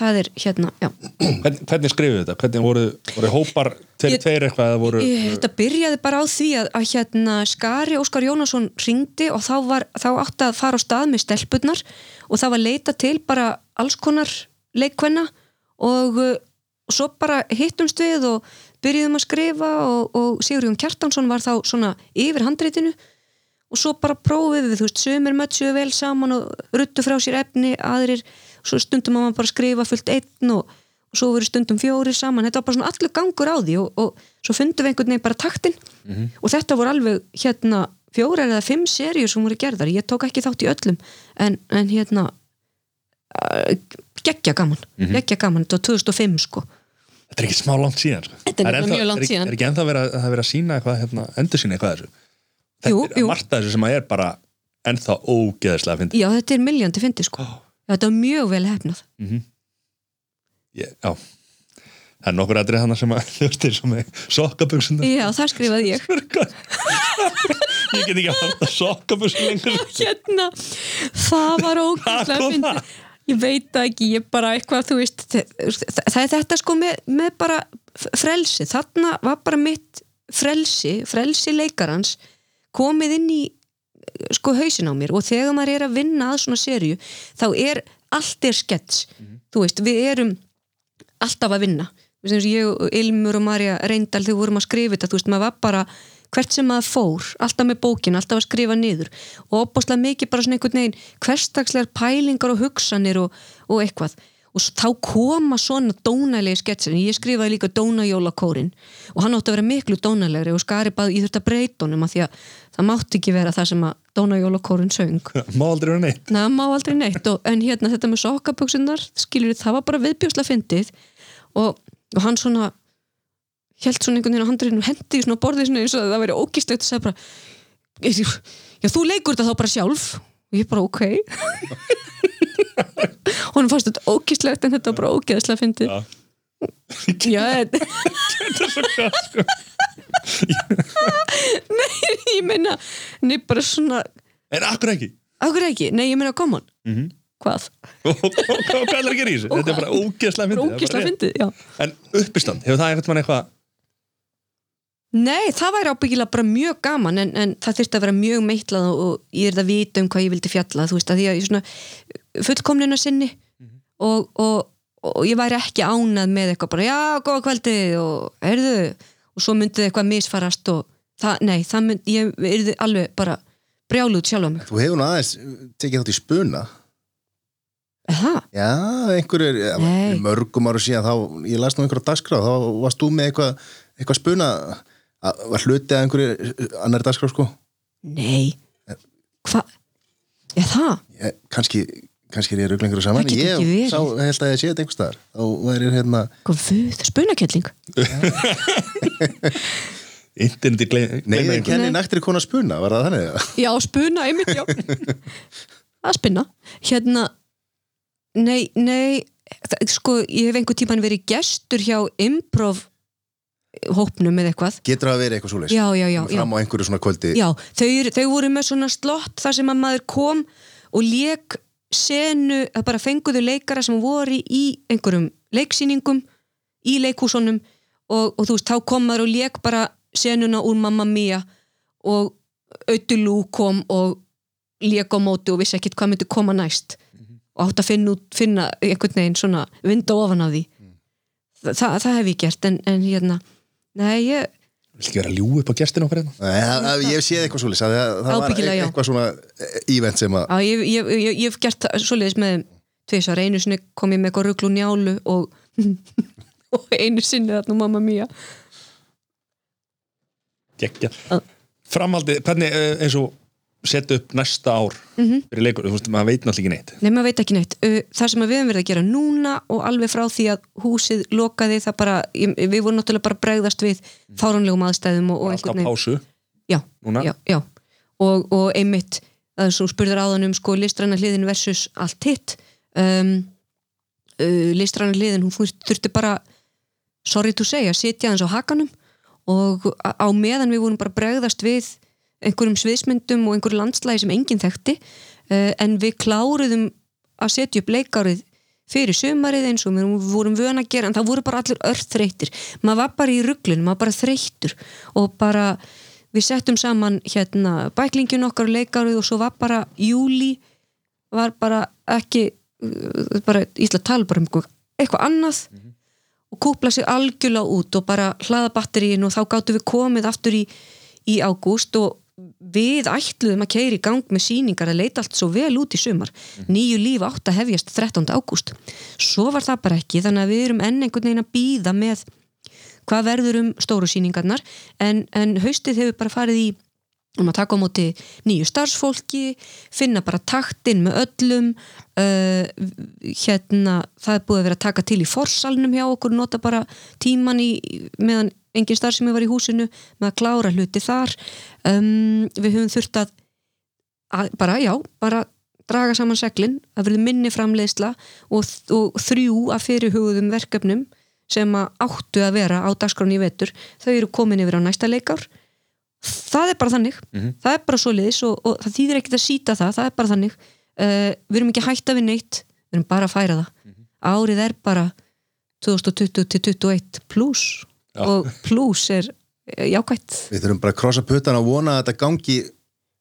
Það er hérna, já. Hvernig, hvernig skrifuðu þetta? hvernig voru, voru hópar Ég- tveir eitthvað voru, Ég, þetta byrjaði bara á því að, að hérna Skari Óskar Jónasson ringdi og þá, var, þá átti að fara á stað með stelpurnar og það var leita til bara alls konar leikvenna og, og svo bara hittumst við og byrjuðum að skrifa og, og Sigurjón Kjartansson var þá svona yfir handreitinu og svo bara prófið við, þú veist, sömur mötsuðu vel saman og ruttu frá sér efni aðrir, svo stundum að maður bara skrifa fullt einn og, og svo verið stundum fjóri saman, þetta var bara svona allur gangur á því og, og svo fundum við einhvern veginn bara taktinn og þetta voru alveg hérna fjórar eða fimm serjur sem voru gerðar, ég tók ekki þátt í öllum en, en hérna uh, geggja gaman. Mhm. geggja gaman, þetta var 2005 sko Þetta er ekki smá langt síðan sko. Þetta er Það nefnilega ennþá- mjög langt er síðan. Er ekki ennþá verið að, að vera að sína eitthvað hérna, endur sína eitthvað þessu? Þetta Jú, er jú. margt þessu sem að er bara ennþá ógeðslega að fyndi já, þetta er miljandi fyndi sko. Já, þetta var mjög vel hefnað. Ég, Já. Það er nokkur aðrið hana sem að eins og með sokkaböksuna já, það skrifaði ég. Ég get ekki að halda sokkaböksun lengur. Hérna, það var kom fyndi það? Ég veit ekki, ég bara eitthvað þú veist, það, er þetta sko með, með bara frelsi. Þarna var bara mitt frelsi frelsi leikarans komið inn í sko hausin á mér. Og þegar maður er að vinna að svona serju þá er allt er skets. Þú veist, við erum alltaf að vinna. Ég og Ilmur og Marja Reyndal við vorum að skrifa þetta, þú veist, maður var bara hvert sem maður fór, alltaf með bókin alltaf að skrifa niður. Og opbáslega mikið bara svona einhvern veginn hverstagslegar pælingar og hugsanir og, og eitthvað. Og þá koma svona dónælegi sketsin, ég skrifaði líka dónajólakórin og hann átti að vera miklu dónælegri og skari bara, ég þurfti að breyta honum af því að það mátti ekki vera það sem að dónajólakórin söng. Má aldrei vera neitt. Nei, það má aldrei neitt. Og, en hérna þetta með sokkaböksunar skilur það var bara viðbjósla fyndið. Og, og hann svona held svona einhvern veginn á handriðinu hendi í svona borðið svona eins og það væri ógíslegt og sagði bara já þú leikur þetta þá bara sjálf og ég bara ok honum fannst þetta ógíslegt en þetta var bara ógeðslega fyndið Já. já þetta nei ég meina nei bara svona En akkur ekki Akkur ekki? Nei, ég meina, come on Mhm. Hvað? Og og- og hvað er að gera í þessu? Þetta er bara ógeðslega það er já En uppistand, hefur það eitthvað Nei, það væri ábyggilega bara mjög gaman en, en það þyrfti að vera mjög meitlað og, og ég er það að vita um hvað ég vildi fjalla þú veist að því að ég svona fullkomnina sinni og, og, og ég væri ekki ánað með eitthvað bara já, góða kvöldi og heyrðu og svo myndið eitthvað misfarast og það, nei, það myndi, ég yrði alveg bara brjálut sjálf á mig. Þú hefur nú aðeins tekið þátt í spuna. Er Það? Já, einhverjur, mörgum ára síðan þá, ég las nú einhverja dagskrá þá varst þú með eitthvað, eitthvað spuna að, var hluti að einhverju annar dagskrá sko Nei Hvað? Er það? ég, kannski, kannski er ég ruglengur saman Það getur ekki ég verið. sá, held að ég sé þetta einhver staðar þá væri hérna, Hvað fuð? Spunakelling? Interneti gleyma neyðin kenni Nei. nættri kona spuna, var það þannig? Já, spuna, einmitt, já að spinna hérna nei, nei sko, ég hef einhver tíman verið gestur hjá improv hópnum eða eitthvað. Getur það að vera eitthvað svoleiðis? já, já, já, já, Fram á einhverju svona kvöldi? Já þau, þau voru með svona slott þar sem að maður kom og lék senu, að bara fenguðu leikara sem voru í einhverjum leiksýningum í leikhúsunum og, og þú veist, þá kom maður og lék bara senuna úr Mamma Mia og Ötulú kom og lék á móti og vissi ekkit hvað myndi koma næst. Og átt að finna, finna einhvern veginn svona vinda ofan af því. Þa, það, það hef ég gert en, en hérna, nei ég Vil ekki vera ljú upp á gestin okkar hérna? Nei, það- það- Ég hef séð eitthvað svoleiðis að það, það var eitthvað svona eh, event sem að Já, ég, ég, ég, ég hef gert svoleiðis með tvisar, einu sinni kom ég með eitthvað ruglu njálu og, og einu sinni þarna mamma mía Gekkja Já. Framhaldið, hvernig eh, eins og setja upp næsta ár Mhm. fyrir leikur, þú veist, maður veit náttúrulega ekki neitt Nei, maður veit ekki neitt. Uh, Það sem við höfum verið að gera núna og alveg frá því að húsið lokaði það bara, við vorum náttúrulega bara bregðast við fáranlegum aðstæðum og, og Alltaf einhvern veginn. pásu Já, núna já, já. Og, og einmitt, það er svo spurður áðan um sko listræna hliðin versus allt hitt. Um, uh, listræna hliðin, hún þurfti bara, sorry to say, að sitja hans á hakanum og á meðan við vorum bara bregðast við einhverjum sviðsmyndum og einhverju landslægi sem enginn þekkti uh, en við kláruðum að setja upp leikárið fyrir sumarið eins og við vorum vön að gera en það voru bara allir örþreyttir. Maður var bara í rugglun, maður var bara þreyttur og bara við settum saman hérna bæklingin okkar og leikárið og svo var bara júli var bara ekki uh, bara ísla tala bara um eitthvað- annað og kúpla sig algjörlega út og bara hlaða batteríin og þá gáttum við komið aftur í, í ágúst og við ætluðum að keira í gang með síningar að leita allt svo vel út í sumar nýju líf átt að hefjast 13. ágúst svo var það bara ekki þannig að við erum enn einhvern veginn að býða með hvað verður um stóru síningarnar en, en haustið hefur bara farið í um að taka á móti nýju starfsfólki finna bara taktinn með öllum uh, hérna það er búið að vera að taka til í forsalnum hjá okkur, nota bara tíman í, meðan engin starfsemi var í húsinu með að klára hluti þar. Um, við höfum þurft að, að bara, já, bara draga saman seglin, að verði minni framleiðsla og, og þrjú að fyrirhugðum verkefnum sem að áttu að vera á dagskráni í vetur þau eru komin yfir á næsta leikár. Það er bara þannig. Það er bara svo liðis og, og það þýðir ekkert að síta það það er bara þannig. Uh, við erum ekki hætta við neitt, við erum bara að færa það. Árið er bara 2020 til 2021 pluss Já. og pluss er eh, jákvætt. Við þurfum bara að krossa puttan og vona að þetta gangi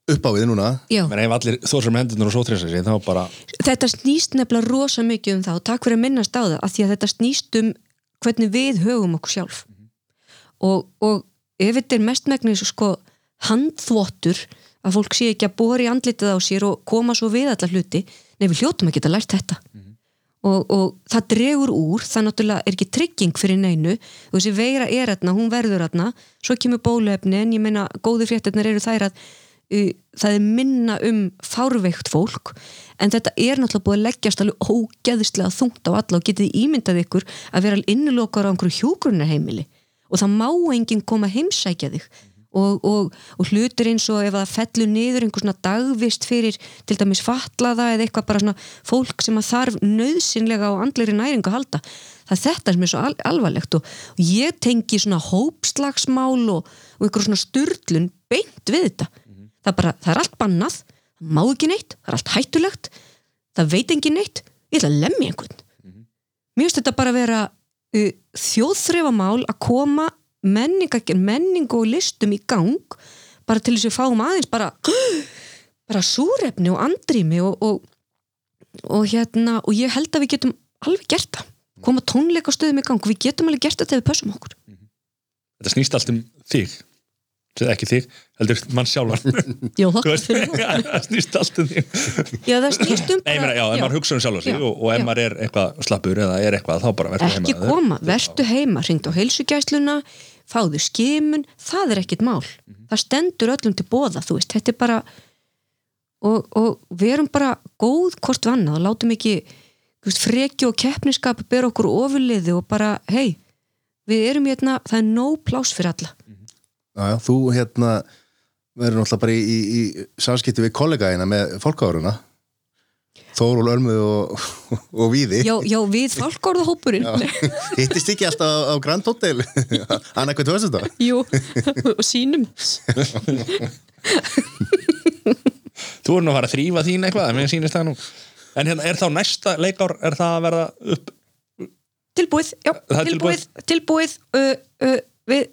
upp á við núna. Já. menn ef allir þór sem hendurnar og sótreysa sig þá bara, þetta snýst nefnilega rosa mikið um það og takk fyrir að minnast á það af því að þetta snýst um hvernig við höfum okkur sjálf. Og, og ef þetta er mestmægnis sko handþvottur að fólk sé ekki að bóra í andlitið á sér og koma svo við alla hluti nei við hljótum að geta lært þetta og, og það dregur úr það náttúrulega er ekki trygging fyrir neinu. Og þessi veira er aðna, hún verður aðna svo kemur bóluefni en ég meina góðu fréttirnar eru þær að uh, það er minna um fárveikt fólk. En þetta er náttúrulega búið að leggjast alveg ógeðislega þungt á alla og getið ímyndað ykkur að vera innilokar á einhverju hjúgrunarheimili og það má enginn koma heimsækja þig og, og, og hlutur eins og ef það fellur niður einhver svona dagvist fyrir til dæmis fatlaða eða eitthvað bara svona fólk sem að þarf nöðsynlega á andleiri næringu að halda það er þetta sem er svo al alvarlegt og, og ég tengi svona hópslagsmál og, og einhver svona styrlun beint við þetta. Það, er bara, það er allt bannað, það má ekki neitt það er allt hættulegt, það veit engin neitt ég ætla að lemja einhvern. Mér finnst þetta bara að vera uh, þjóðþrefamál að koma menningu og listum í gang bara til þess að við fáum aðeins bara bara súrefni og andrými og, og, og hérna og ég held að við getum alveg gert það. Koma tónleika stöðum í gang. Við getum alveg gert þetta ef við pössum okkur. Þetta snýst allt um þig. Ekki þig, heldur mann sjálfan. Veist, það snýst allt um þig. Já, það snýst um Nei, ég meina, já, ef maður hugsa um sjálfan sig og, og ef maður er eitthvað slappur eða er eitthvað, þá bara verður heima ekki koma, vertu heima hringd á heilsugæsluna, fáðu skimun það er ekkit mál. Það stendur öllum til bóða, þú veist þetta er bara og, og við erum bara góð hvort við annað og látum ekki þú veist, freki og keppniskap bera okkur ofurliði og bara, hei við erum hérna, það er nóg plás fyrir alla. Já, já, Þú hérna verður náttúrulega bara í, í, í samskipti við kollegaðina með fólkáruna Þórul Ölmu og, og Víði. Já, já við fálkórðahópurinn Hittist ekki alltaf á Grand Hotel? Anna, hvað veist þetta? jú, og sínum. Þú er nú að fara að þrýfa þín eitthvað, mér sýnist það nú. En hérna, er þá næsta leikár, er það að verða upp tilbúið, já, er tilbúið tilbúið, uh, uh, við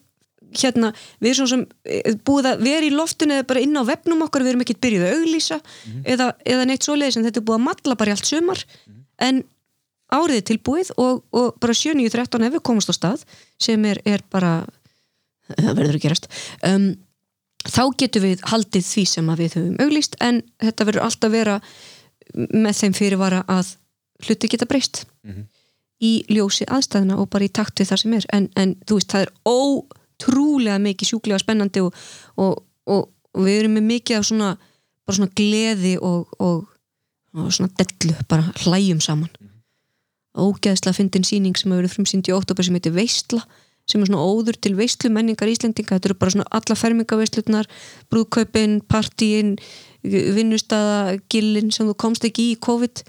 hérna, við erum svo sem uh, búið að vera í loftinu eða bara inn á vefnum okkar við erum ekkert byrjuð að auglýsa eða, eða neitt svoleiðis en þetta er búið að matla bara í allt sumar. En árið er tilbúið og, og bara 7.13 ef við komast á stað sem er, er bara það verður að gerast. Um, þá getum við haldið því sem við höfum auglýst en þetta verður alltaf vera með þeim fyrirvara að hluti geta breyst í ljósi aðstæðina og bara í takt við það sem er. En, en þú veist, það er ótrúlega mikið sjúklega spennandi og, og, og, og við erum með mikið af svona, svona gleði og, svona dellu, bara hlæjum saman. Ógeðslega fyndin sýning sem hefur verið frumsýnd í oktober sem heitir Veistla sem er svona óður til veistlu menningar Íslendinga. Þetta eru bara svona alla fermingaveistlunar brúðkaupin, partíin vinnustæða, gillin sem þú komst ekki í COVID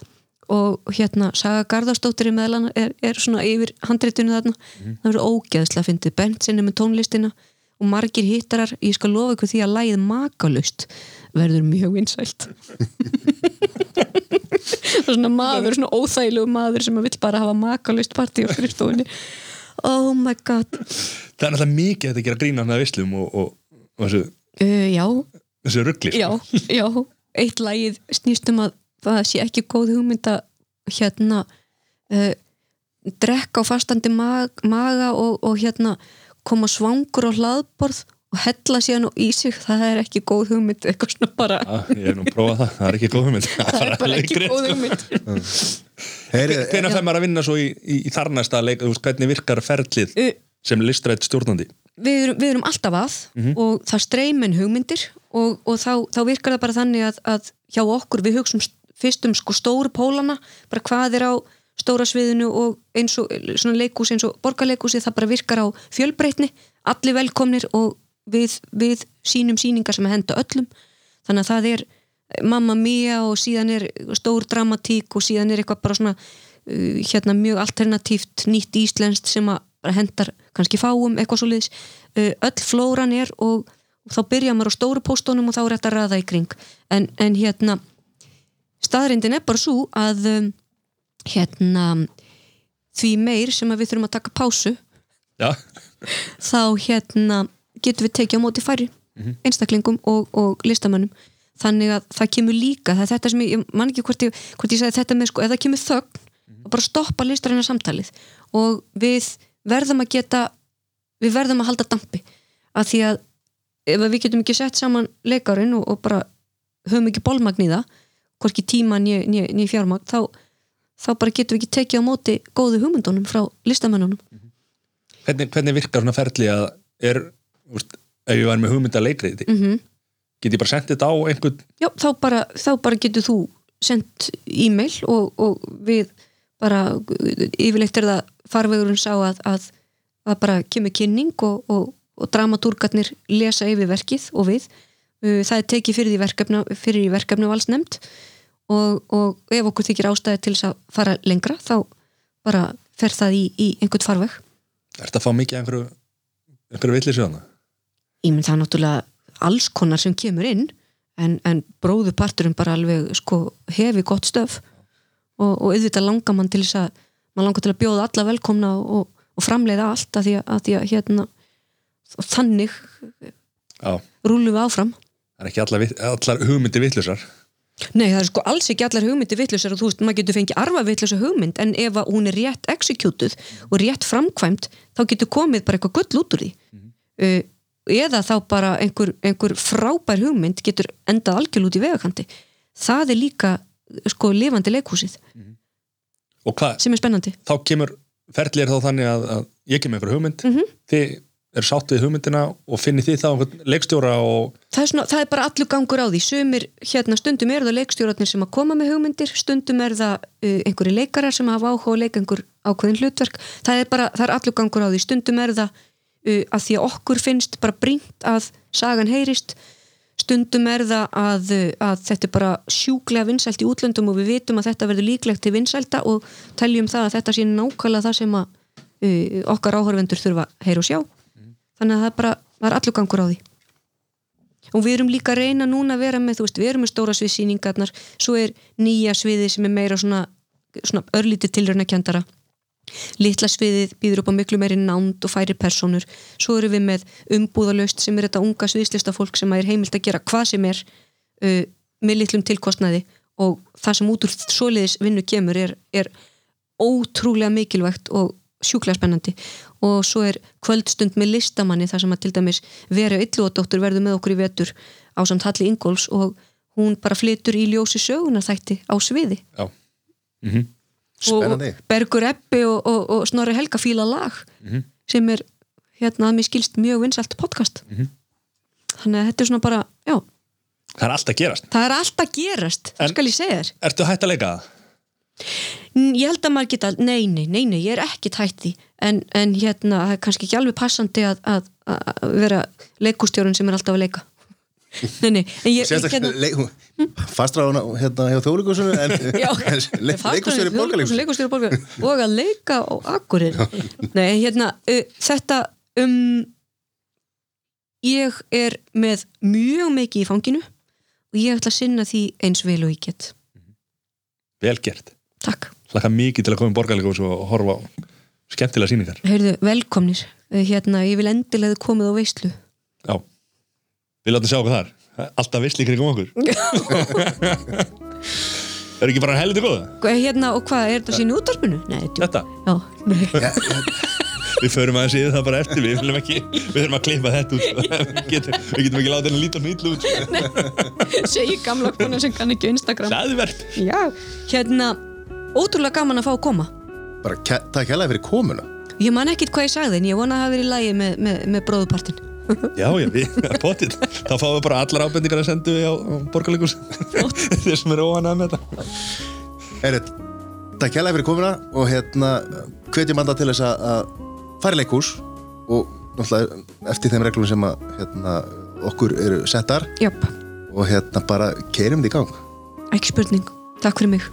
og hérna Saga Garðarsdóttir er, er svona yfir handreitinu þarna. Það verður ógeðslega fyndið. Bentsinni með tónlistina og margir hittarar ég skal lofa ykkur því að lægið makalust verður mjög vinsælt. Er svona maður, svona óþægilegu maður sem vill bara hafa makalust partí á skrifstofunni. Oh my god. Það er náttúrulega mikið þetta að gera grína með vislum og, og, og þessu, uh, já, þessu ruggli já, já. Eitt lagið snýst um að það sé ekki góð hugmynd að hérna uh, drekka á fastandi mag, maga og, og hérna koma svangur á hlaðborð og hella síðan í sig, það er ekki góð hugmynd eitthvað svona bara. Ég hef nú prófað það, það er ekki góð hugmynd. Það er bara ekki góð hugmynd. Heyri, Hvenær fær maður að vinna svo í, í, í þarnæsta leik, þú veist, hvernig virkar ferlið sem listrætt stjórnandi? við erum, við erum alltaf að og það streymin hugmyndir og, og þá, þá virkar það bara þannig að, að hjá okkur við hugsaum fyrst um sko stóru pólana bara hvað er á stóra sviðinu og eins og leikúsi eins og borgarleikúsi það bara virkar á fjölbreytni. Allir velkomnir og við, við sínum síningar sem henda öllum. Þannig að það er Mamma Mia og síðan er stór dramatík og síðan er eitthvað bara svona uh, hérna mjög alternatíft nýtt íslenskt sem að hendar kannski fáum eitthvað svo liðs uh, öll flóran er og, þá byrja maður á stóru póstónum og þá er þetta að raða í kring. En, en hérna staðrindin er bara svo að um, hérna því meir sem við þurfum að taka pásu Já, þá hérna getum við tekið á móti færri einstaklingum og, og listamönnum. Þannig að það kemur líka það er þetta sem ég, ég man ekki hvort ég, hvort ég sagði þetta með sko, ef það kemur þögn og bara stoppa listarinnar samtalið. Og við verðum að geta við verðum að halda dampi. Að því að ef við getum ekki sett saman leikarinn og, og bara höfum ekki bólmagn í það hvorki tíma nýja ný, ný fjármagn þá, þá bara getum við ekki tekið á móti góðu hugmyndunum frá listamönnunum. Hvernig, hvernig virkar svona ferli að er, úrst, ef ég var með hugmynda leikriði, mm mm get ég bara sendið þetta á einhvern? Já, þá bara, þá bara getur þú sendt e-mail og, og við bara yfirleitt er það farvegurinn sá að, að, að bara kemur kynning og, og, og dramatúrgarnir lesa yfir verkið og við það er tekið fyrir því verkefna, fyrir í verkefni valsnemnd og, og ef okkur þykir ástæði til þess að fara lengra þá bara fer það í, í einhvern farveg. Er þetta að fá mikið einhverju, einhverju villi sjöðana? ég menn það er náttúrulega alls konar sem kemur inn en, en bróðuparturinn bara alveg sko hefi gott stöf og, og auðvitað langar mann til þess að mann langar til að bjóða alla velkomna og, og framleiða allt að því að, að, því að hérna þannig Já, rúlum við áfram það er ekki allar, allar hugmyndir villusar Nei, það er sko alls ekki allar hugmyndir vittlusar og þú veist, maður getur fengið arfa vittlusa hugmynd en ef hún er rétt executed og rétt framkvæmt, þá getur komið bara eitthvað gull út úr því. Uh, eða þá bara einhver, einhver frábær hugmynd getur endað algjörl út í vegakanti það er líka sko lifandi leikhúsið. Og hvað, sem er spennandi. þá kemur ferli er þá þannig að, að ég kemur einhverju hugmynd. Mhm. þið er sátt við hugmyndina og þið þá einhvern leikstjóra og það er, svona, það er bara allur gangur á því. Sumir, hérna, stundum er það leikstjórarnir sem að koma með hugmyndir, stundum er það uh, einhverju leikarar sem hafa áhuga að leika einhver ákveðin hlutverk, það er bara það er allur gangur á því, stundum er það uh, að því að okkur finnst bara brínt að sagan heyrist. Stundum er það að, uh, að þetta er bara sjúklega vinsælt í útlöndum og við vitum að þetta verður líklegt til vinsælta og teljum það að þetta sé nákvæmlega það sem að uh, okkar áhörvendur þurfa að heyra og sjá þannig að það bara, er allur gangur á því. Og við erum líka að reyna núna að vera með, þú veist, við erum með stóra sviðsýningarnar svo er nýja sviði sem er meira svona, svona örlítið tilraunakjandara litla sviðið býður upp á miklu meiri nánd og færi personur svo erum við með umbúðalöst sem er þetta unga sviðslistafólk sem er heimilt að gera hvað sem er uh, með litlum tilkostnaði. Og það sem út úr svoleiðis vinnu kemur er, er ótrúlega mikilvægt og sjúklega spennandi og svo er kvöldstund með listamanni þar sem að til dæmis vera yllúadóttur verður með okkur í vetur á samt Halli Ingóls og hún bara flytur í ljósi söguna þætti á sviði. Já, mm Spennandi. og Bergur Ebbi og, og, og Snorri Helga fíla lag sem er hérna að mér skilst mjög vinsælt podcast. Þannig að þetta er svona bara já, það er allt að gerast. Það er allt að gerast það skal ég segja þér. Ertu hætt að leika það? Ég held að maður geta, nei, nei, nei, nei ég er ekki tætt því. En, en hérna, það er kannski ekki alveg passandi að, að, að vera leikustjórun sem er alltaf að leika. Nei, nei, en ég, ég Sérstaklega hérna, leik, fastra á hérna hjá þjóðleikusinu en leikustjóri borgarleikus og að leika á akkurir nei, en hérna, uh, þetta um ég er með mjög mikið í fanginu og ég ætla að sinna því eins vel og ég get. Vel gert takk, Laka mikið til að koma í borgarleikús og horfa á skemmtilega sýningar. Heyrðu, velkomnir. Uh, hérna, ég vil endilega þið komið á veislu. Já, við látum sjá hvað það er Það Alltaf visli kringum okkur. Er ekki bara heldur góða? Hérna, og hvað, er þetta sín í útvarpinu? Nei, Þetta, já, nei. Við förum aðeins yfir það bara eftir Við viljum ekki, við þurfum að klippa þetta út. Við getum, við getum ekki látið henni líta og nýtlu út. Segi gamla kona sem kann ekki á Instagram. Sæði verð Já, hérna ótrúlega gaman að fá að koma. Bara takk hérlega fyrir komuna. Ég man ekkit hvað ég sagði en ég vona að það hafi verið í lagi með, með, með bróðupartin Já, já, við, potið Þá fáum við bara allar ábendingar að sendu við á, á borgarleikus Þeir sem eru óhanað með þetta. Erið, takk hérlega fyrir komuna og hérna hvetjum alltaf til þess að- að fara í leikhús og náttúrulega eftir þeim reglum sem að hérna, okkur eru settar. Jöp, og hérna bara keirum því í gang. Ekki spurning. Takk fyrir mig